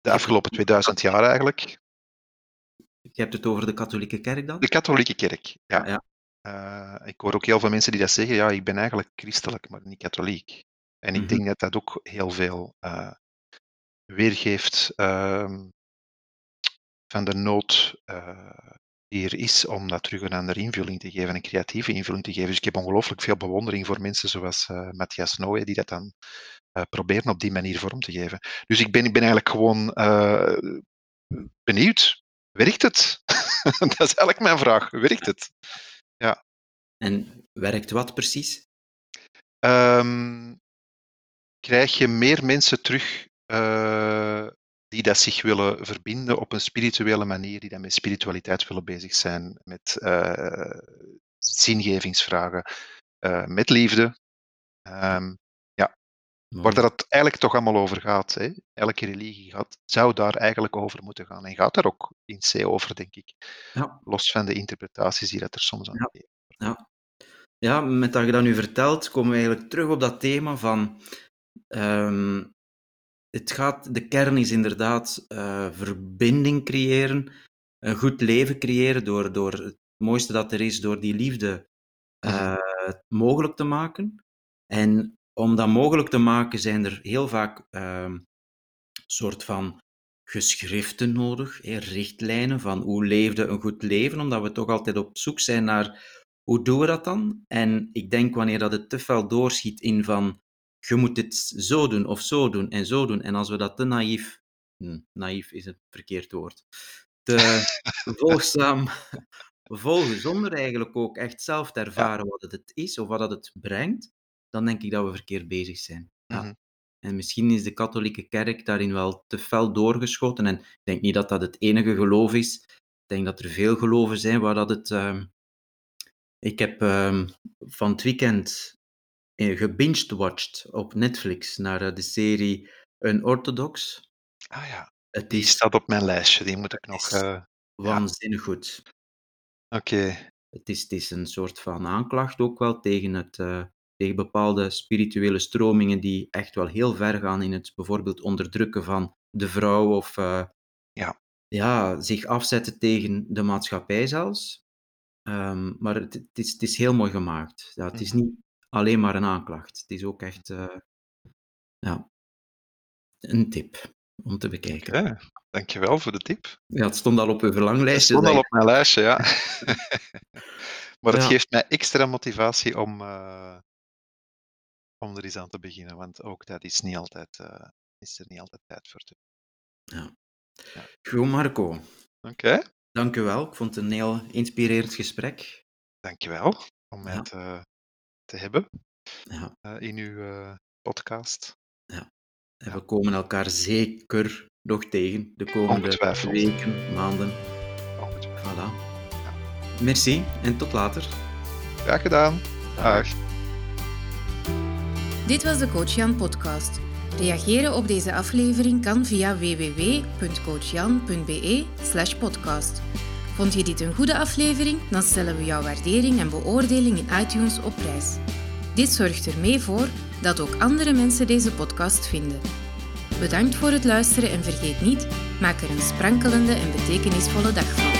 De afgelopen 2000 jaar eigenlijk. Je hebt het over de katholieke kerk dan? De katholieke kerk, ja. Ja. Eh, ik hoor ook heel veel mensen die dat zeggen, ja, ik ben eigenlijk christelijk, maar niet katholiek. En ik Mhm. denk dat dat ook heel veel eh, weergeeft ehm, van de nood eh, die er is om dat terug een andere invulling te geven, een creatieve invulling te geven. Dus ik heb ongelooflijk veel bewondering voor mensen zoals eh, Matthias Nooy, die dat dan eh, proberen op die manier vorm te geven. Dus ik ben, ik ben eigenlijk gewoon benieuwd. Werkt het? [LAUGHS] dat is eigenlijk mijn vraag. Werkt het? En werkt wat precies? Ehm, krijg je meer mensen terug eh, die dat zich willen verbinden op een spirituele manier, die dan met spiritualiteit willen bezig zijn, met eh, zingevingsvragen, eh, met liefde. Ehm, Mooi. waar dat het eigenlijk toch allemaal over gaat. Hè? Elke religie gaat, zou daar eigenlijk over moeten gaan. En gaat daar ook in C over, denk ik. Ja. Los van de interpretaties die dat er soms aan Ja. geven. Ja, met dat je dat nu vertelt, komen we eigenlijk terug op dat thema van ehm, het gaat, de kern is inderdaad uh, verbinding creëren, een goed leven creëren door, door het mooiste dat er is, door die liefde uh, mogelijk te maken. En om dat mogelijk te maken zijn er heel vaak uh, soort van geschriften nodig, richtlijnen van hoe leefde een goed leven, omdat we toch altijd op zoek zijn naar hoe doen we dat dan? En ik denk wanneer dat het te veel doorschiet in van je moet dit zo doen of zo doen en zo doen, en als we dat te naïef, hm, naïef is het verkeerd woord, te [LAUGHS] volgzaam volgen, zonder eigenlijk ook echt zelf te ervaren wat het is of wat het brengt, dan denk ik dat we verkeerd bezig zijn. Ja. Mhm. En misschien is de katholieke kerk daarin wel te fel doorgeschoten. En ik denk niet dat dat het enige geloof is. Ik denk dat er veel geloven zijn waar dat het. Uh... Ik heb uh, van het weekend gebinged-watched op Netflix naar eh, de serie Unorthodox. Ah ja, het die staat op mijn lijstje. Die moet ik nog. Uh... Waanzinnig ja. goed. Oké. Het, is, het is een soort van aanklacht ook wel tegen het tegen bepaalde spirituele stromingen die echt wel heel ver gaan in het bijvoorbeeld onderdrukken van de vrouw of uh, ja. Ja, zich afzetten tegen de maatschappij zelfs. Um, maar het, het, is, het is heel mooi gemaakt. Ja, het is mhm. niet alleen maar een aanklacht. Het is ook echt uh, ja, een tip om te bekijken. Dankjewel voor de tip. Ja, het stond al op uw verlanglijstje. Het stond al op mijn lijstje, ja. [LAUGHS] maar het ja. geeft mij extra motivatie om, uh, om er eens aan te beginnen, want ook dat is, niet altijd, uh, is er niet altijd tijd voor. Te... Ja. ja. Goed, Marco. Oké. Okay. Dank u wel. Ik vond het een heel inspirerend gesprek. Dank je wel om mij ja. te, te hebben ja. uh, in uw uh, podcast. Ja. En we komen elkaar zeker nog tegen de komende weken, maanden. Voilà. Merci en tot later. Graag gedaan. Dag. Dag. Dit was de Coach Jan podcast. Reageren op deze aflevering kan via www.coachjan.be podcast. Vond je dit een goede aflevering? Dan stellen we jouw waardering en beoordeling in iTunes op prijs. Dit zorgt er mee voor dat ook andere mensen deze podcast vinden. Bedankt voor het luisteren en vergeet niet, maak er een sprankelende en betekenisvolle dag van.